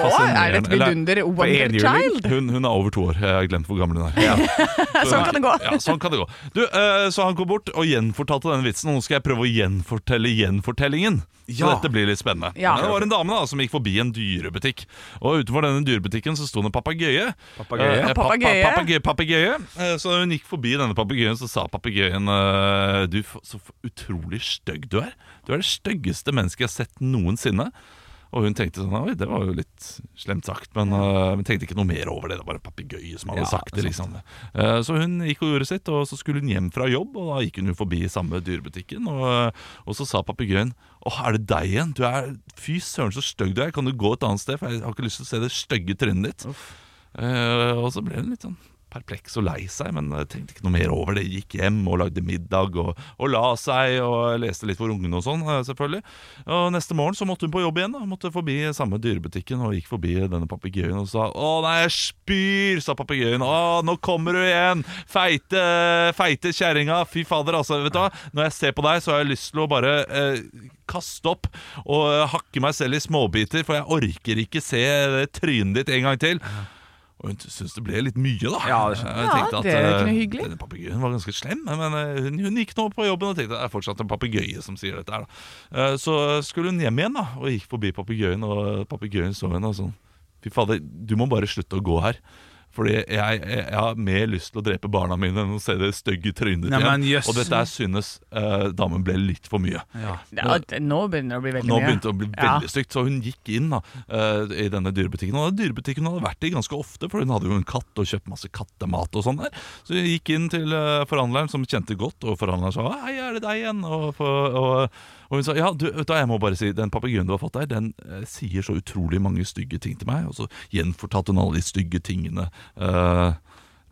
oh, er det et vidunder wonder child? Hun, hun er over to år. Jeg har glemt hvor gammel hun er. (laughs) Sånn kan det gå. Ja, sånn kan det gå. Du, uh, Så han kom bort og gjenfortalte denne vitsen. Og nå skal jeg prøve å gjenfortelle gjenfortellingen. Så Ja. dette blir litt spennende. Ja. Det var en dame da som gikk forbi en dyrebutikk. Og utenfor denne dyrebutikken så sto det en papegøye. Papegøye? Pa- pa- Papegøye? papegøye, papegøye. Eh, Så hun gikk forbi denne papegøyen, så sa papegøyen Du, så utrolig stygg du er. Du er det styggeste mennesket jeg har sett noensinne. Og hun tenkte sånn Oi, det var jo litt slemt sagt, men, uh, tenkte ikke noe mer over det. Det var en papegøye som hadde Ja, sagt det. liksom Uh, Så hun gikk og gjorde sitt, og så skulle hun hjem fra jobb, og da gikk hun jo forbi samme dyrebutikken, og, og så sa papegøyen Å, er det deg igjen? Du er Fy søren, så stygg du er. Kan du gå et annet sted? For jeg har ikke lyst til å se det stygge trynet ditt. Uh, og så ble hun litt sånn perpleks og lei seg, men tenkte ikke noe mer over det. Gikk hjem og lagde middag og, og la seg og leste litt for ungene og sånn, eh, selvfølgelig. Og neste morgen så måtte hun på jobb igjen. da Måtte forbi samme dyrebutikken og gikk forbi denne papegøyen og sa 'Å nei, jeg spyr', sa papegøyen. 'Å, nå kommer du igjen! Feite, feite kjerringa! Fy fader, altså. Vet du hva? Når jeg ser på deg, så har jeg lyst til å bare eh, kaste opp og hakke meg selv i småbiter, for jeg orker ikke se trynet ditt en gang til. Og hun syntes det ble litt mye, da. Ja, det Ja, det er ikke eh, noe hyggelig. Denne papegøyen var ganske slem, men eh, hun, hun gikk nå på jobben og tenkte det er fortsatt en papegøye som sier dette her. da Eh, Så skulle hun hjem igjen da og gikk forbi papegøyen, og papegøyen så henne og sånn Fy fader, du må bare slutte å gå her. Fordi jeg, jeg, jeg har mer lyst til å drepe barna mine enn å se det stygge trynet ditt igjen. Yes. Og dette her synes uh, damen ble litt for mye. Ja, Nå, nå begynner det å bli veldig Nå mye. begynte det å bli Ja. veldig stygt, så hun gikk inn da uh, i denne dyrebutikken. Og den dyrebutikken hun hadde vært i ganske ofte, for hun hadde jo en katt og kjøpt masse kattemat og sånn der. Så hun gikk inn til uh, forhandleren, som kjente godt, og forhandleren sa 'hei, er det deg igjen?' Og, for, og, og hun sa 'ja, du, vet du, jeg må bare si, den papegøyen du har fått der, den eh, sier så utrolig mange stygge ting til meg', og så gjenfortalte hun alle de stygge tingene. eh,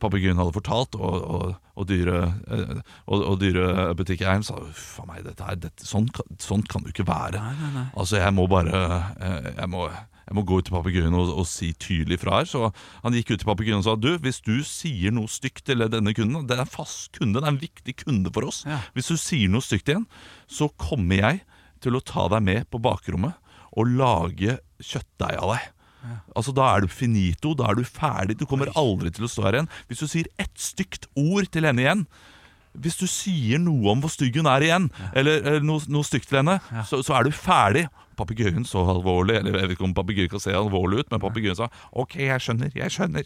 Papegøyen hadde fortalt, og, og, og, dyre, eh, og, og dyrebutikkeieren sa uff a meg, dette her, dette, sånn, sånn kan det jo ikke være. Altså, jeg må bare eh, Jeg må, jeg må gå ut til papegøyen og, og si tydelig fra her. Så han gikk ut til papegøyen og sa du, hvis du sier noe stygt til denne kunden Det er en fast kunde, det er en viktig kunde for oss. Hvis du sier noe stygt igjen, så kommer jeg til å ta deg med på bakrommet og lage kjøttdeig av deg. Altså Da er du finito, da er du ferdig. Du kommer aldri til å stå her igjen. Hvis du sier ett stygt ord til henne igjen Hvis du sier noe om hvor stygg hun er igjen, eller, eller noe, noe stygt til henne, så, så er du ferdig. Papegøyen så alvorlig Eller jeg vet ikke om papegøyen kan se alvorlig ut, men papegøyen sa OK, jeg skjønner, jeg skjønner.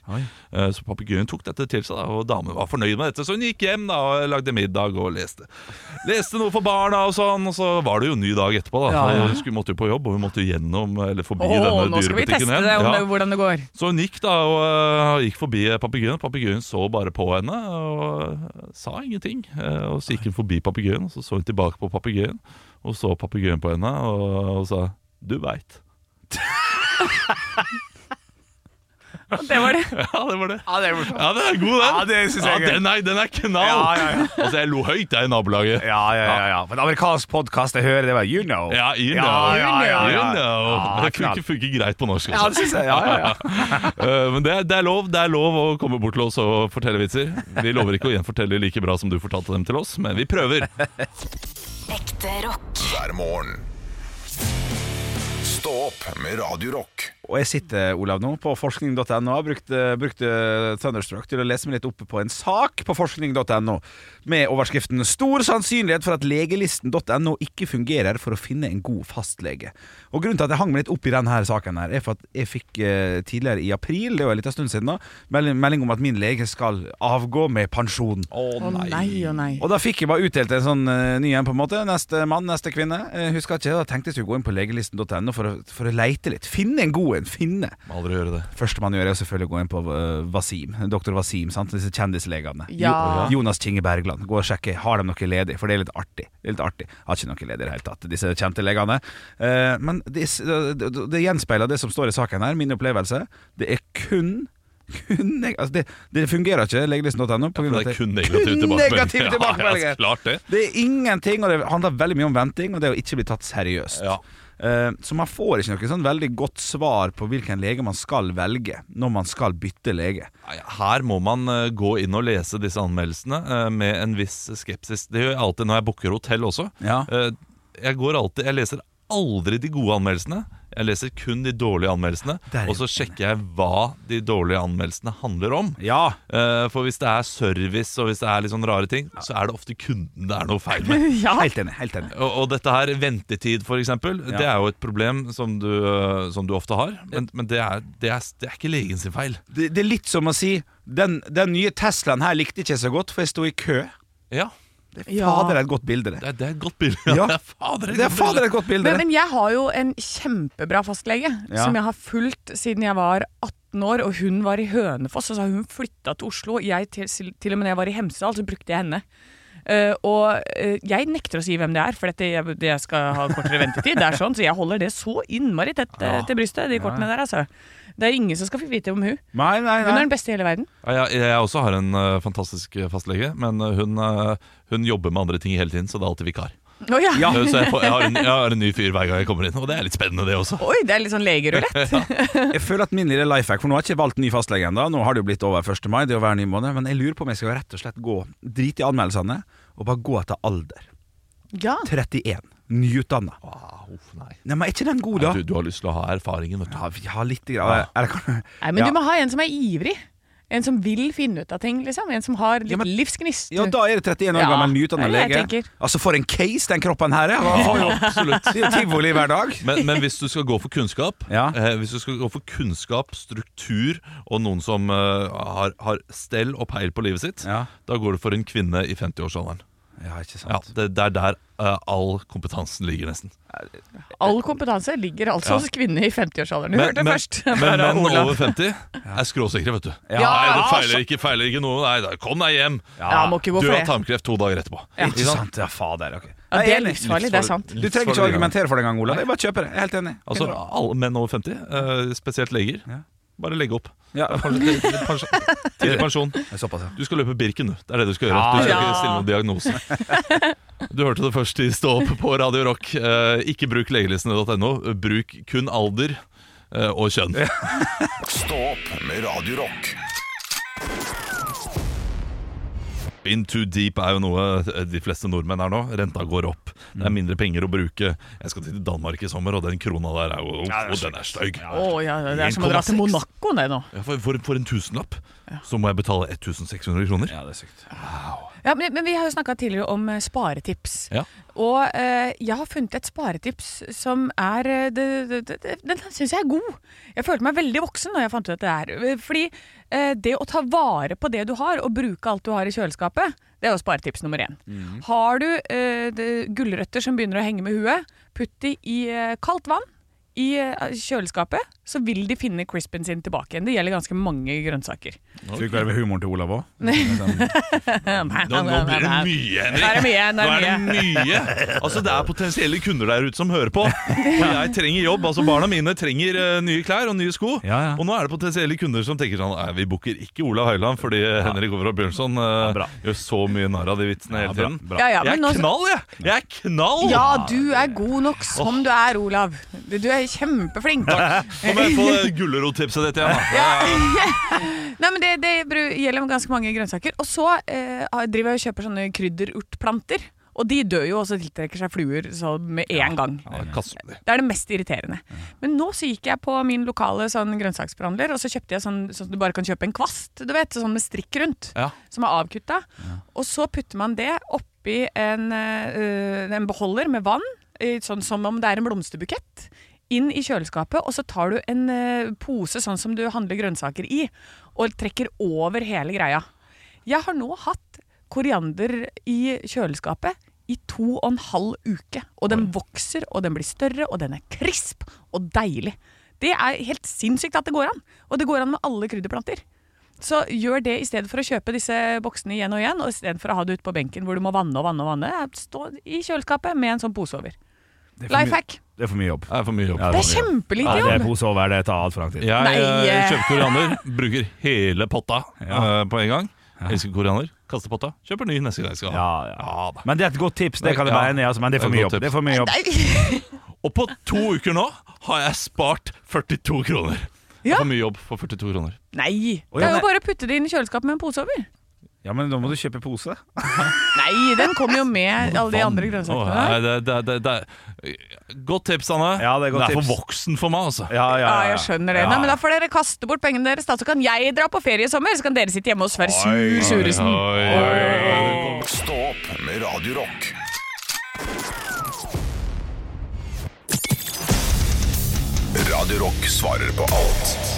Eh, Så papegøyen tok dette til seg, da, og damen var fornøyd med dette. Så hun gikk hjem da og lagde middag og leste. Leste noe for barna og sånn, og så var det jo en ny dag etterpå. da Ja, ja. Hun skulle, måtte jo på jobb, og hun måtte jo gjennom eller forbi Åh, denne dyrebutikken igjen. det, om Ja. det, hvordan det går. Så hun gikk da og uh, gikk forbi papegøyen. Papegøyen så bare på henne og sa ingenting. Og så gikk hun forbi papegøyen, og så så hun tilbake på papegøyen. Og så papegøyen på henne og, og sa 'du veit'. Det var det. (laughs) Ja, det var det. Ja, det er. Ja, det er god, den. Ja, det synes jeg ja, den, er, den er knall. Ja, ja, ja. (laughs) Altså, jeg lo høyt jeg i nabolaget. Ja, ja, ja, ja. For en amerikansk podkast jeg hører, det var You Know. Ja, you know. Ja, ja, ja, ja. You know. Ja, det funker, funker greit på norsk. Ja, det synes jeg. Ja, ja, ja. (laughs) Eh, Men det er, det, er lov, det er lov å komme bort til oss og fortelle vitser. Vi lover ikke å gjenfortelle like bra som du fortalte dem til oss, men vi prøver. Ekte rock. Hver morgen. Stå opp med Radio Rock. Og jeg sitter Olav, nå på forskning.no og har brukt, eh, brukt eh, Thunderstruck til å lese meg litt opp på en sak på forskning.no med overskriften 'Stor sannsynlighet for at legelisten.no ikke fungerer for å finne en god fastlege'. Og Grunnen til at jeg hang meg litt opp i denne saken, her er for at jeg fikk eh, tidligere i april, det var en liten stund siden, da, melding, melding om at min lege skal avgå med pensjon. Å nei, Oh, nei. Og da fikk jeg bare utdelt en sånn uh, ny en, på en måte. Neste mann, neste kvinne. Jeg husker ikke, Da tenkte jeg skulle gå inn på legelisten.no for, for å leite litt. Finne en god en. Finne. Aldri gjøre det. Første man gjør, er selvfølgelig å gå inn på uh, Wasim. doktor Wasim, sant? disse kjendislegene. Ja. Jo, Jonas Kinge Bergland. Gå og sjekke har de noe ledig, for det er litt artig. Det er litt artig. Har ikke noe ledig i det hele tatt, disse kjente legene. Eh, men det, det, det gjenspeiler det som står i saken her, min opplevelse. Det er kun kun neg altså det, det fungerer ikke, legelisten.no. For det er kun negativ tilbakemelding. (laughs) Ja, ja, det. Det er ingenting, og det handler veldig mye om venting, og det å ikke bli tatt seriøst. Ja. Eh, så man får ikke noe sånn veldig godt svar på hvilken lege man skal velge når man skal bytte lege. Her må man eh, gå inn og lese disse anmeldelsene eh, med en viss skepsis. Det gjør jeg alltid når jeg booker hotell også. Ja. Jeg går alltid Jeg leser aldri de gode anmeldelsene. Jeg leser kun de dårlige anmeldelsene. Der Og så sjekker jeg hva de dårlige anmeldelsene handler om. Ja, Uh, For hvis det er service og hvis det er litt sånn rare ting, så er det ofte kunden det er noe feil med. (laughs) Ja. helt enig. helt enig Og, og dette her, ventetid for eksempel, Ja. det er jo et problem som du, eh, som du ofte har. Men, men det, er, det, er, det er ikke legen sin feil. det, det er litt som å si den, den nye Teslaen her likte ikke jeg så godt, for jeg sto i kø. Ja, Ja. Det er et godt bilde, det. det er, det er et godt bilde. (laughs) Ja. Det er fader et godt fader bilde. et godt bilde. Men, men jeg har jo en kjempebra fastlege Ja. som jeg har fulgt siden jeg var 18 år, og hun var i Hønefoss, og så har hun flytta til Oslo. Jeg, til, til og med da jeg var i Hemsedal, så brukte jeg henne. Eh, og eh, jeg nekter å si hvem det er, for dette, jeg, det skal ha kortere ventetid. Det er sånn, Så jeg holder det så innmari tett eh, til brystet, de kortene der, altså. Det er ingen som skal få vite om hun. Nei, nei, Hun er den beste i hele verden. Ja, jeg, jeg også har en uh, fantastisk fastlege, men hun, uh, hun jobber med andre ting hele tiden, så det er alltid vikar. Å ja. Ja. Så jeg, får, jeg, har en, jeg har en ny fyr hver gang jeg kommer inn, og det er litt spennende, det også. Oi, det er litt sånn legerulett. Jeg føler at min lille life hack For nå har jeg ikke valgt ny fastlege ennå. Nå har det jo blitt over 1. mai, det er jo hver ny måned. Men jeg lurer på om jeg skal rett og slett gå drite i anmeldelsene og bare gå etter alder. Ja. 31. Nyutdanna. Ah, uff, nei. Nei, men er ikke den god, da? Du, du har lyst til å ha erfaringen, vet du. Ja, vi har litt grann. Eller kan Nei, men Ja. du må ha en som er ivrig. En som vil finne ut av ting, liksom. En som har litt Ja, men- livsgnist. Ja, da er det 31 år Ja, gammel jeg lege. tenker. Altså, for en case den kroppen her er! Ja, absolutt Det er tivoli hver dag. Men, men hvis du skal gå for kunnskap Ja. eh, Hvis du skal gå for kunnskap, struktur og noen som eh, har, har stell og peil på livet sitt, Ja, da går du for en kvinne i 50-årsalderen. Ja ikke sant. Ja, det, det er der uh, all kompetansen ligger, nesten. All kompetanse ligger altså Ja. hos kvinner i 50-årsalderen. Du Men, hørte men, først. (laughs) men menn over 50 (laughs) er skråsikre, vet du. Ja. Nei, det feiler ikke, feiler ikke noe. Nei, da, kom deg hjem. Ja, må ikke gå Du har tarmkreft to dager etterpå. Ikke sant? Ja, fader. ok Ja, det er livsfarlig, det er sant. Du trenger ikke å argumentere for det engang, Olav. Jeg bare kjøper det. Jeg er helt enig. Altså, alle menn over 50, eh, spesielt leger, Ja. Bare legge opp. Ja. (laughs) Tidlig pensjon. Pensjon. Såpass, ja. Du skal løpe Birken, du. Det er det du skal gjøre. Du skal ja. ikke stille noen diagnose. Du hørte det først i Stå opp på Radio Rock. Eh, ikke bruk legelistene.no. Bruk kun alder eh, og kjønn. (laughs) Stå opp med Radio Rock. Into deep er jo noe de fleste nordmenn er nå. Renta går opp. Det er mindre penger å bruke. Jeg skal til Danmark i sommer, og den krona der er jo oh, den er stygg. Å ja, det er som å dra til Monaco, det nå. Ja, for, for, for en tusenlapp så må jeg betale 1600 kroner. Ja, det er sykt. Wow. Ja, men, men vi har jo snakka tidligere om eh, sparetips. Ja. Og eh, jeg har funnet et sparetips som er eh, det, det, det, Den syns jeg er god. Jeg følte meg veldig voksen når jeg fant ut det her. Eh, Fordi eh, det å ta vare på det du har, og bruke alt du har i kjøleskapet, det er jo sparetips nummer én. Har du eh, det- gulrøtter som begynner å henge med huet, putt de i eh, kaldt vann. I eh, kjøleskapet så vil de finne crispen sin tilbake igjen. Det gjelder ganske mange grønnsaker. Funker det med humoren til Olav òg? (laughs) Nå, nå blir det mye, Henrik. Nå er det mye, nå er det mye. Altså, det er potensielle kunder der ute som hører på. Og jeg trenger jobb. altså Barna mine trenger eh, nye klær og nye sko. Ja, ja. Og nå er det potensielle kunder som tenker sånn Nei, vi booker ikke Olav Høiland fordi Henrik Over og Bjørnson uh, gjør så mye narr av de vitsene hele tiden. Ja, ja, Jeg er knall, jeg! Jeg er knall! Ja, du er god nok som du er, Olav. Du du er kjempeflink. (laughs) Nå må jeg få gulrottipset ditt igjen. da. (laughs) Nei, men det, det gjelder ganske mange grønnsaker. Og så eh, driver jeg og kjøper sånne krydderurtplanter. Og de dør jo, og så tiltrekker seg fluer så med en gang. Ja, det det. Det er det mest irriterende. Men nå så gikk jeg på min lokale sånn grønnsaksforhandler, og så kjøpte jeg sånn sånn at du bare kan kjøpe en kvast, du vet, sånn med strikk rundt, Ja. som er avkutta. Og så putter man det oppi en, øh, en beholder med vann, sånn som om det er en blomsterbukett, inn i kjøleskapet, og så tar du en eh, pose sånn som du handler grønnsaker i, og trekker over hele greia. Jeg har nå hatt koriander i kjøleskapet i to og en halv uke. Og den vokser, og den blir større, og den er krisp og deilig. Det er helt sinnssykt at det går an. Og det går an med alle krydderplanter. Så gjør det i stedet for å kjøpe disse boksene igjen og igjen, og i stedet for å ha det ute på benken hvor du må vanne og vanne og vanne. Stå i kjøleskapet med en sånn pose over. Det er for. Det er for mye jobb. Det er for mye jobb. Ja, Det er er kjempelite jobb. Ja, det er pose over, det tar altfor lang tid. Jeg Nei, eh, kjøper koriander, bruker hele potta Ja. uh, på en gang. Elsker koriander. Kaster potta. Kjøper ny neste gang jeg skal ha. Ja, ja. Ja. Men det er et godt tips, det kan jeg Ja. være enig i, men det er for mye jobb. Det er for mye jobb. Og på to uker nå har jeg spart 42 kroner. Det Ja. er for mye jobb for 42 kroner. Nei, det er jo bare å putte det inn i kjøleskapet med en pose over. Ja, men da må du kjøpe pose. (laughs) Nei, den kommer jo med alle de andre grønnsakene. Oh, det, det, det, det, Godt tips, Anne. Ja, det er godt for tips. voksen for meg, altså. Ja, ja, Ja, ja. jeg skjønner det. Nei, men Da får dere kaste bort pengene deres, da, så kan jeg dra på ferie i sommer. Så kan dere sitte hjemme hos Sverre Sur Suresen. Oi, oi, oi. Stå opp med Radio Rock. Radio Rock svarer på alt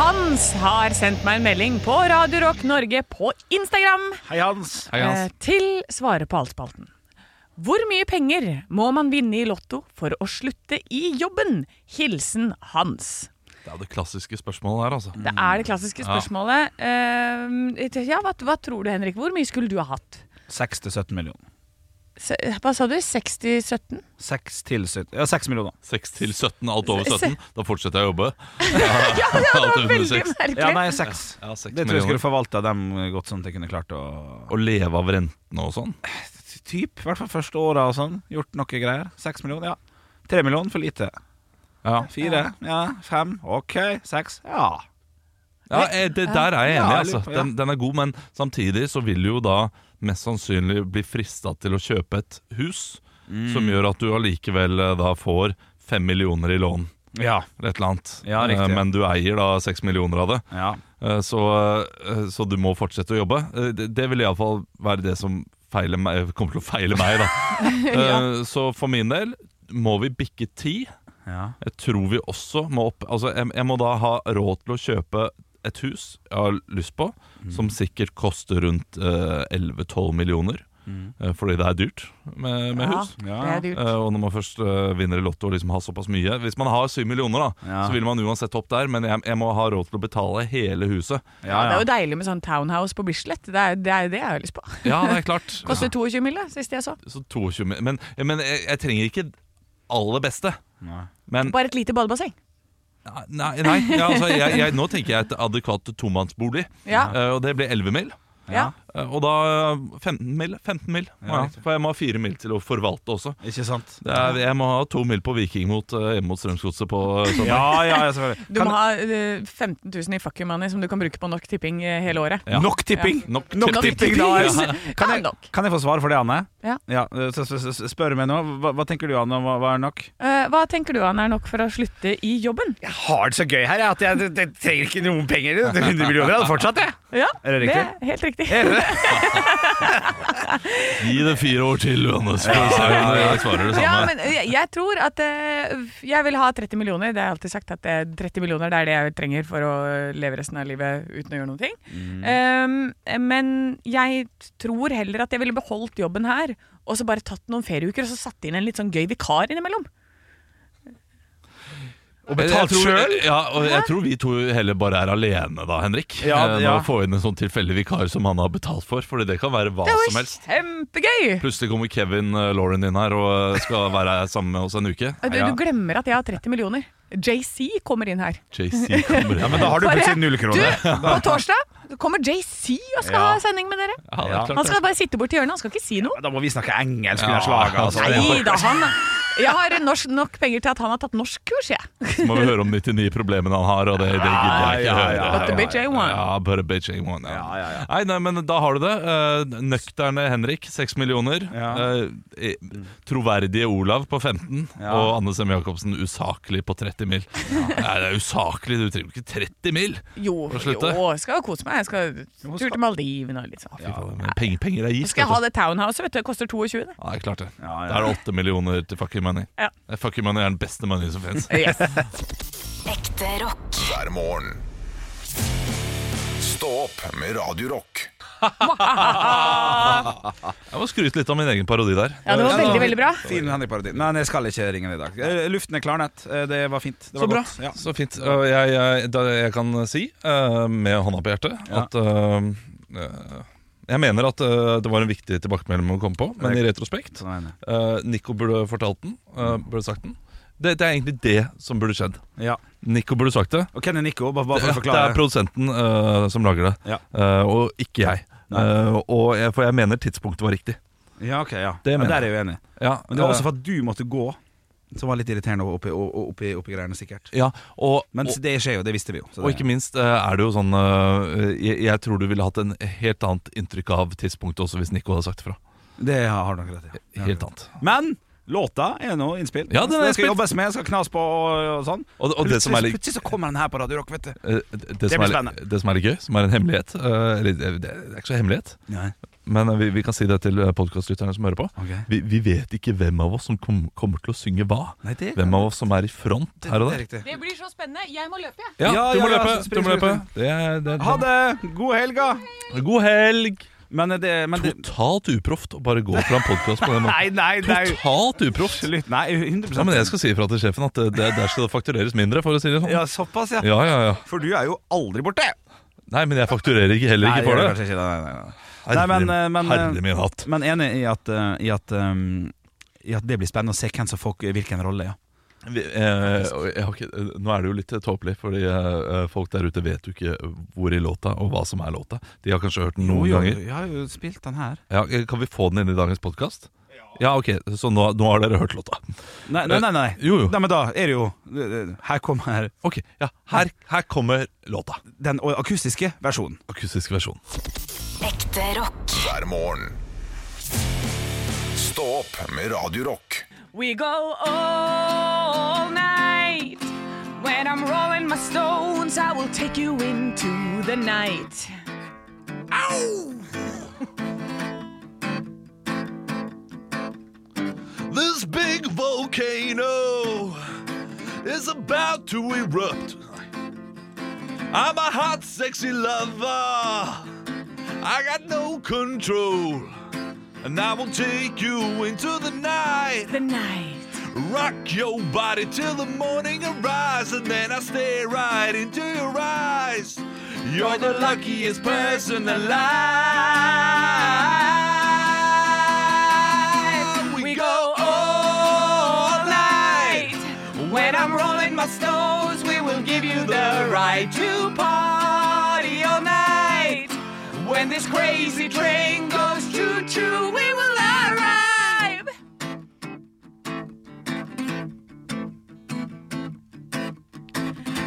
Hans har sendt meg en melding på Radio Rock Norge på Instagram Hei, Hans. Hei, Hans. eh, til Svare på alt-spalten. Hvor mye penger må man vinne i Lotto for å slutte i jobben? Hilsen Hans. Det er det klassiske spørsmålet her, altså. Det er det klassiske spørsmålet. Eh, ja, hva, hva tror du, Henrik? Hvor mye skulle du ha hatt? 6-17 millioner. Se, hva sa du? 60-17? 6 til 17 Ja, 6 millioner. 6 til 17, alt over 17. Da fortsetter jeg å jobbe. (laughs) Ja, det var veldig merkelig. Ja, nei, 6. Ja, 6 Det tror jeg skulle forvalta dem godt, sånn at jeg kunne klart å Å leve av rentene og sånn. Typ, i hvert fall første åra og sånn. Gjort noe greier. 6 millioner, ja. 3 millioner, for lite. Ja. 4, ja. 5, ok. 6, ja. Ja, eh, det, Der er jeg enig, altså. Den, den er god, men samtidig så vil jo da mest sannsynlig blir frista til å kjøpe et hus, Mm. som gjør at du allikevel eh, da får fem millioner i lån. Ja. Eller et eller annet. Ja, riktig. Eh, Men du eier da seks millioner av det, ja. Eh, så, så du må fortsette å jobbe. Det, det vil iallfall være det som feiler meg, (laughs) kommer til å feile meg, da. (laughs) ja. Så for min del må vi bikke ti. ja. Jeg tror vi også må opp Altså, jeg, jeg må da ha råd til å kjøpe et hus jeg har lyst på, som sikkert koster rundt eh, 11-12 millioner. Eh, fordi det er dyrt med, med Ja, hus. Ja. er dyrt. Eh, og når man først eh, vinner i Lotto og liksom har såpass mye Hvis man har 7 millioner, da Ja. så vil man uansett opp der, men jeg, jeg må ha råd til å betale hele huset. Ja, Ja, det er jo deilig med sånn townhouse på Bislett. Det er det, er det jeg har lyst på. Ja, det er klart. (laughs) Koster 22 mille, sist jeg så. Så 22 Men, men jeg, jeg trenger ikke aller beste. Nei. Men Bare et lite badebasseng. Nei, nei ja, altså, jeg, jeg, nå tenker jeg et adekvat tomannsbolig. Ja. Eh, og det blir 11 mil. ja. Eh, og da eh, 15 mil. 15 mil Ja. For jeg må ha 4 mil til å forvalte også. Ikke sant? Det er, jeg må ha 2 mil på Viking mot, eh, hjemme mot Strømsgodset på eh, (laughs) søndag. Ja, ja, ja, selvfølgelig. Du må ha eh, 15 000 i fuck you money som du kan bruke på nok Tipping eh, hele året. Ja. Nok tipping! Nok Nok tipping, da! Ja. Kan jeg, kan jeg få svar for det, Anne? Ja. så, så, så, spør meg nå. Hva, hva tenker du, Anne? Hva, hva er nok? Uh, hva tenker du Anne, er nok for å slutte i jobben? Jeg har det så gøy her jeg, at jeg, jeg, trenger ikke noen penger. 100 millioner hadde fortsatt, jeg. Ja, Er det er helt riktig. Det? (laughs) Gi det fire år til, Johannes. For å se om jeg svarer det Ja, men jeg, jeg tror at eh, jeg vil ha 30 millioner. Det har jeg alltid sagt at eh, 30 millioner det er det jeg trenger for å leve resten av livet uten å gjøre noen ting. Um, men jeg tror heller at jeg ville beholdt jobben her og så bare tatt noen ferieuker og så satt inn en litt sånn gøy vikar innimellom. Og betalt sjøl? Ja, og jeg tror vi to heller bare er alene da, Henrik. Ja, Eh, Med ja. å få inn en sånn tilfeldig vikar som han har betalt for. Fordi det kan være hva Det som var helst. kjempegøy! Plutselig kommer Kevin uh, Lauren inn her og skal være sammen med oss en uke. Du, du glemmer at jeg har 30 millioner. JC kommer inn her. JC kommer inn. Ja, men da har du plutselig null Du, på torsdag kommer JC og skal Ja. ha sending med dere. Ja, det Ja. klart Han skal bare sitte borti hjørnet, han skal ikke si noe. Da må vi snakke engelsk Ja. under slaget. Altså. Nei da, han, Jeg har norsk, nok penger til at han har tatt norskkurs, jeg. Så må vi høre om 99 problemene han har, og det, det gidder jeg ikke Ja, ja, høre. ja, But the bitch ain't one. Ja, but a bitch ain't one. Ja. Ja, ja, ja. Nei, nei, men da har du det. Eh, nøkterne Henrik, 6 millioner. Ja. Eh, troverdige Olav på 15. Ja. Og Anne Semme Jacobsen usaklig på 30 mil. Nei, det er usaklig, du trenger ikke 30 mil. Jo, For å slutte. jo, jeg skal kose meg. Jeg skal tur til Maldivene og litt sånn. Ja, penger, penger er gift. Skal jeg ha det townhouse, vet du. Det koster 22. det. Ja, det er klart det. Ja, ja. Da er det 8 millioner til fucking money. Ja. Fucking money er den beste money som finnes. (laughs) Yes. Ekte rock. hver morgen. Stå opp med Radio Rock. Jeg må skryte litt av min egen parodi der. Ja, det var Ja, veldig, veldig bra. Fin Henrik-parodi. Men jeg skal ikke ringe deg i dag. Eh, Luften er klarnet. Eh, Det var fint. Det var Så bra. godt. Ja. Så fint. Og jeg, jeg, da jeg kan si, eh, med hånda på hjertet, Ja. at eh, eh, Jeg mener at eh, det var en viktig tilbakemelding å komme på, men i retrospekt Sånn er det. eh, Nico burde fortalt den. eh, burde sagt den. Det, det er egentlig det som burde skjedd. Ja. Nico burde sagt det. Og hvem er Nico? Bare, bare Det, for å det forklare. er produsenten eh, som lager det, Ja. eh, og ikke jeg. Eh, og jeg, for jeg mener tidspunktet var riktig. Ja, ok, ja. Det ja mener Der er jeg uenig. Ja, Men det var eh, også for at du måtte gå, som var litt irriterende oppi, oppi, oppi greiene, sikkert. ja, og, Men og, det skjer jo, det visste vi jo. så Og ikke minst eh, er det jo sånn eh, jeg, jeg tror du ville hatt en helt annet inntrykk av tidspunktet også hvis Nico hadde sagt det fra. Det har du nok rett i. Helt annet. Men låta er nå innspill. Ja, den er det skal innspilt. jobbes med, skal knas på og, og sånn. Og, og det, som er litt, Plutselig så kommer den her på Radio Rock, vet du. Det, det, det, som blir er, spennende. det som er litt gøy, som er en hemmelighet eh, Eller det, det er ikke så hemmelighet, Nei. men eh, vi, vi kan si det til podkastlytterne som hører på. Okay. Vi, vi vet ikke hvem av oss som kom, kommer til å synge hva. Nei, det Hvem av oss som er i front det, her og er der. Det blir så spennende. Jeg må løpe, jeg. Ja, Ja, du må løpe. Du må løpe. Det det Ha det! God helg, da! God helg! Men det, men det Totalt uproft å bare gå fra en podkast på den (laughs) måten. Nei, nei, nei. Totalt uproft. Slutt. Nei, 100 Ja, men jeg skal si ifra til sjefen at det, det, der skal det faktureres mindre, for å si det sånn. Ja, såpass, ja. Ja, ja, ja. For du er jo aldri borte. Nei, men jeg fakturerer ikke heller ikke for det. ikke. Nei, nei, nei. Herre, Nei, men, eh, men, eh, herre min hatt. Men enig i at, eh, i, at, um, i at det blir spennende å se hvem som får hvilken rolle. Ja. Vi, eh, ikke, eh, nå er det jo litt tåpelig, fordi eh, folk der ute vet jo ikke hvor i låta og hva som er låta. De har kanskje hørt den noen Jo, jo, ganger. Jeg har jo spilt den her. Ja, eh, kan vi få den inn i dagens podkast? Ja, ok, så nå, nå har dere hørt låta. Nei, nei, nei. nei. Jo, jo. Nei men da er det jo Her kommer Ok, ja, her, her kommer låta. den akustiske versjonen. Akustisk versjon. Ekte rock. hver morgen. Stå opp med Radio Rock. We go all night. When I'm rolling my stones, I will take you into the night. Ow! This big volcano is about to erupt. I'm a hot, sexy lover. I got no control. And I will take you into the night. The night. Rock your body till the morning arise. And then I stare right into your eyes. You're the luckiest person alive. We go all night. When I'm rolling my stones, we will give you the right to party all night. When this crazy train goes choo choo, we will arrive.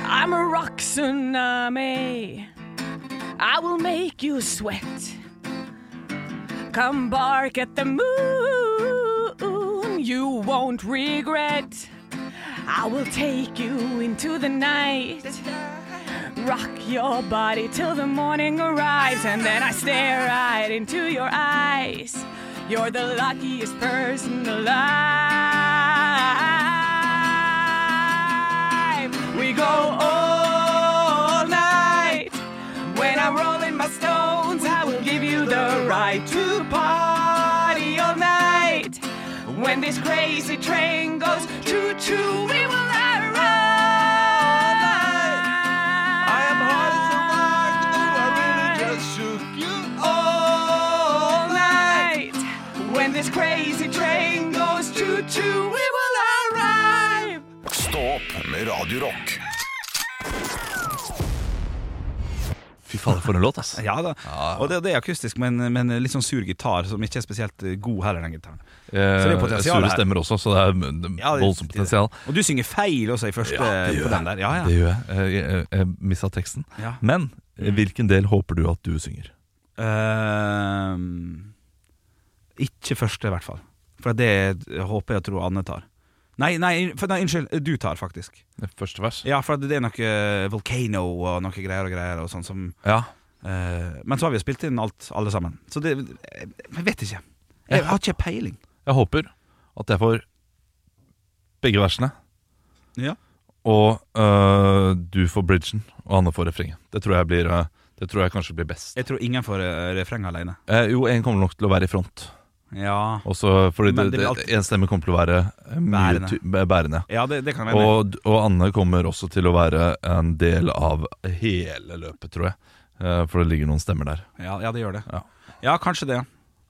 I'm a rock tsunami. I will make you sweat. Come bark at the moon, you won't regret. I will take you into the night. Rock your body till the morning arrives, and then I stare right into your eyes. You're the luckiest person alive. We go all night. When I'm rolling my stones, I will give you the right to party all night. When this crazy train goes choo choo, we will opp med Radio Rock. Fy faen, for en låt, ass. Ja da. Og det, det er akustisk, men, men litt sånn sur gitar, som ikke er spesielt eh, god heller, den gitaren. Eh, det er potensial Sure her. stemmer også, så det er mm, Ja, det- voldsomt potensial. Og du synger feil også i første på den der. Ja, ja. Det gjør jeg. Jeg, jeg, jeg missa teksten. Ja. Men eh, hvilken del håper du at du synger? Ehm, ikke første, i hvert fall. For det håper jeg og tror Anne tar. Nei, nei, for, nei, unnskyld. Du tar, faktisk. Det Første vers? Ja, for det er noe Volcano og noe greier og greier og sånn som Ja. eh, Men så har vi spilt inn alt, alle sammen. Så det Jeg vet ikke. Jeg har ikke peiling. Jeg håper at jeg får begge versene. Ja. Og øh, du får bridgen, og Anne får refrenget. Det tror jeg blir øh, Det tror jeg kanskje blir best. Jeg tror ingen får eh, refreng alene. Eh, jo, en kommer nok til å være i front. Ja, Også fordi det, det alt... en stemme kommer til å være Bærende. bærende. ja det, det kan være. Og, og Anne kommer også til å være en del av hele løpet, tror jeg. Eh, For det ligger noen stemmer der. Ja, ja, det gjør det. Ja. Ja, kanskje det.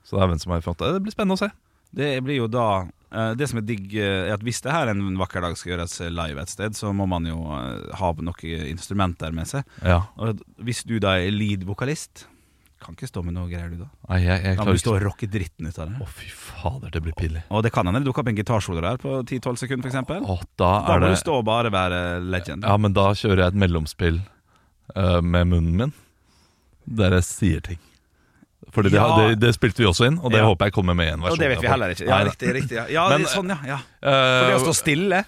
Så det er hvem som har fått. Eh, Det blir spennende å se. Det blir jo da eh, Det som er digg, eh, er at hvis det her en vakker dag skal gjøres live et sted, så må man jo ha noen instrumenter med seg. Ja. Og hvis du da er lead-vokalist, kan ikke stå med noe greier, du da. Nei, jeg, jeg Da må du stå og rocke dritten ut av det. Å, fy fader, det blir pinlig. Og det kan hende det dukker opp en gitarsolo der på 10-12 sekunder, f.eks. Da Da må det du stå og bare være legend. Ja, men da kjører jeg et mellomspill uh, med munnen min, der jeg sier ting. Fordi det, Ja. det, det spilte vi også inn, og det Ja. håper jeg kommer med en versjon. Og det vet vi heller ikke. Ja, riktig, riktig. Ja, ja Men, det sånn, ja. ja. eh, For det å stå stille,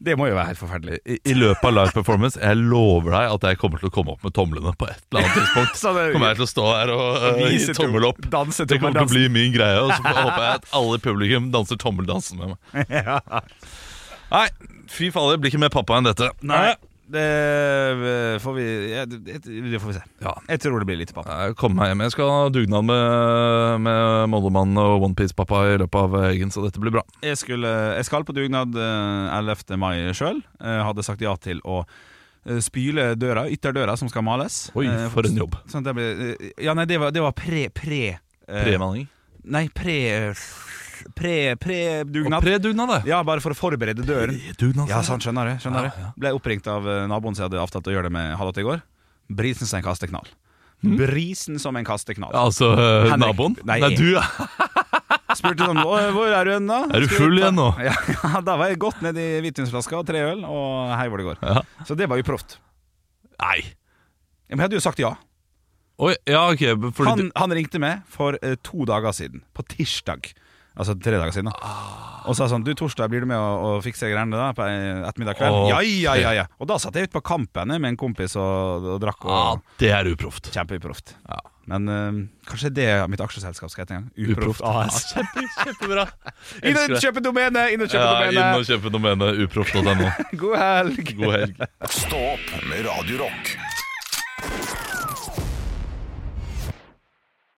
det må jo være helt forferdelig. i, I løpet av live performance Jeg lover deg at jeg kommer til å komme opp med tomlene på et eller annet tidspunkt. (laughs) Så det- kommer jeg til å stå her og uh, gi tommel opp. Danse Det kommer til å bli min greie, og så håper jeg at alle i publikum danser tommeldansen med meg. (laughs) Nei, fy fader, blir ikke mer pappa enn dette. Nei, det eh, får vi ja, det, det får vi se. Ja. Jeg tror det blir litt pappa. Jeg kommer meg hjem. Jeg skal ha dugnad med, med Moldemann og Onepiece-pappa i løpet av helgen, så dette blir bra. Jeg, skulle, jeg skal på dugnad eh, 11. mai sjøl. Hadde sagt ja til å eh, spyle døra, ytterdøra som skal males. Oi, Eh, for en jobb. Sånn det ble, eh, ja, nei, det var, det var pre... pre eh, Premaling. Nei, pre... Pre, pre-dugnad. predugnad, det. ja, bare for å forberede døren. Ja, sant, skjønner du. Skjønner Ja, ja. Ble oppringt av eh, naboen som jeg hadde avtalt å gjøre det med halv åtte i går. Brisen som en kasteknall. Mm. Brisen som en kasteknall. Altså øh, naboen? Nei, Nei, du, ja. (laughs) Spurte sånn Hvor er du hen, da? Er du full igjen nå? Ja, (laughs) da var jeg godt ned i hvitvinsflaska og tre øl, og hei hvor det går. Ja. Så det var jo proft. Nei. Men jeg hadde jo sagt ja. Oi, ja, ok. Fordi Han, han ringte meg for uh, to dager siden, på tirsdag. Altså tre dager siden. da Og sa sånn Du, torsdag blir du med å, å fikse greiene da på ettermiddag kveld? Åh. Ja, ja, ja, ja. Og da satt jeg ute på Kampen jeg, med en kompis og, og drakk. ja, Og, det er uproft. Kjempeuproft. Ja. Men eh, kanskje det er mitt aksjeselskap skal hete en gang. Uproft. AS. (laughs) Kjempe, kjempebra. Inn Elsker og det. kjøpe domene! Inn og kjøpe Ja, inn og kjøpe domenet uproft.no. (laughs) God helg! God helg. Stå opp med Radio Rock.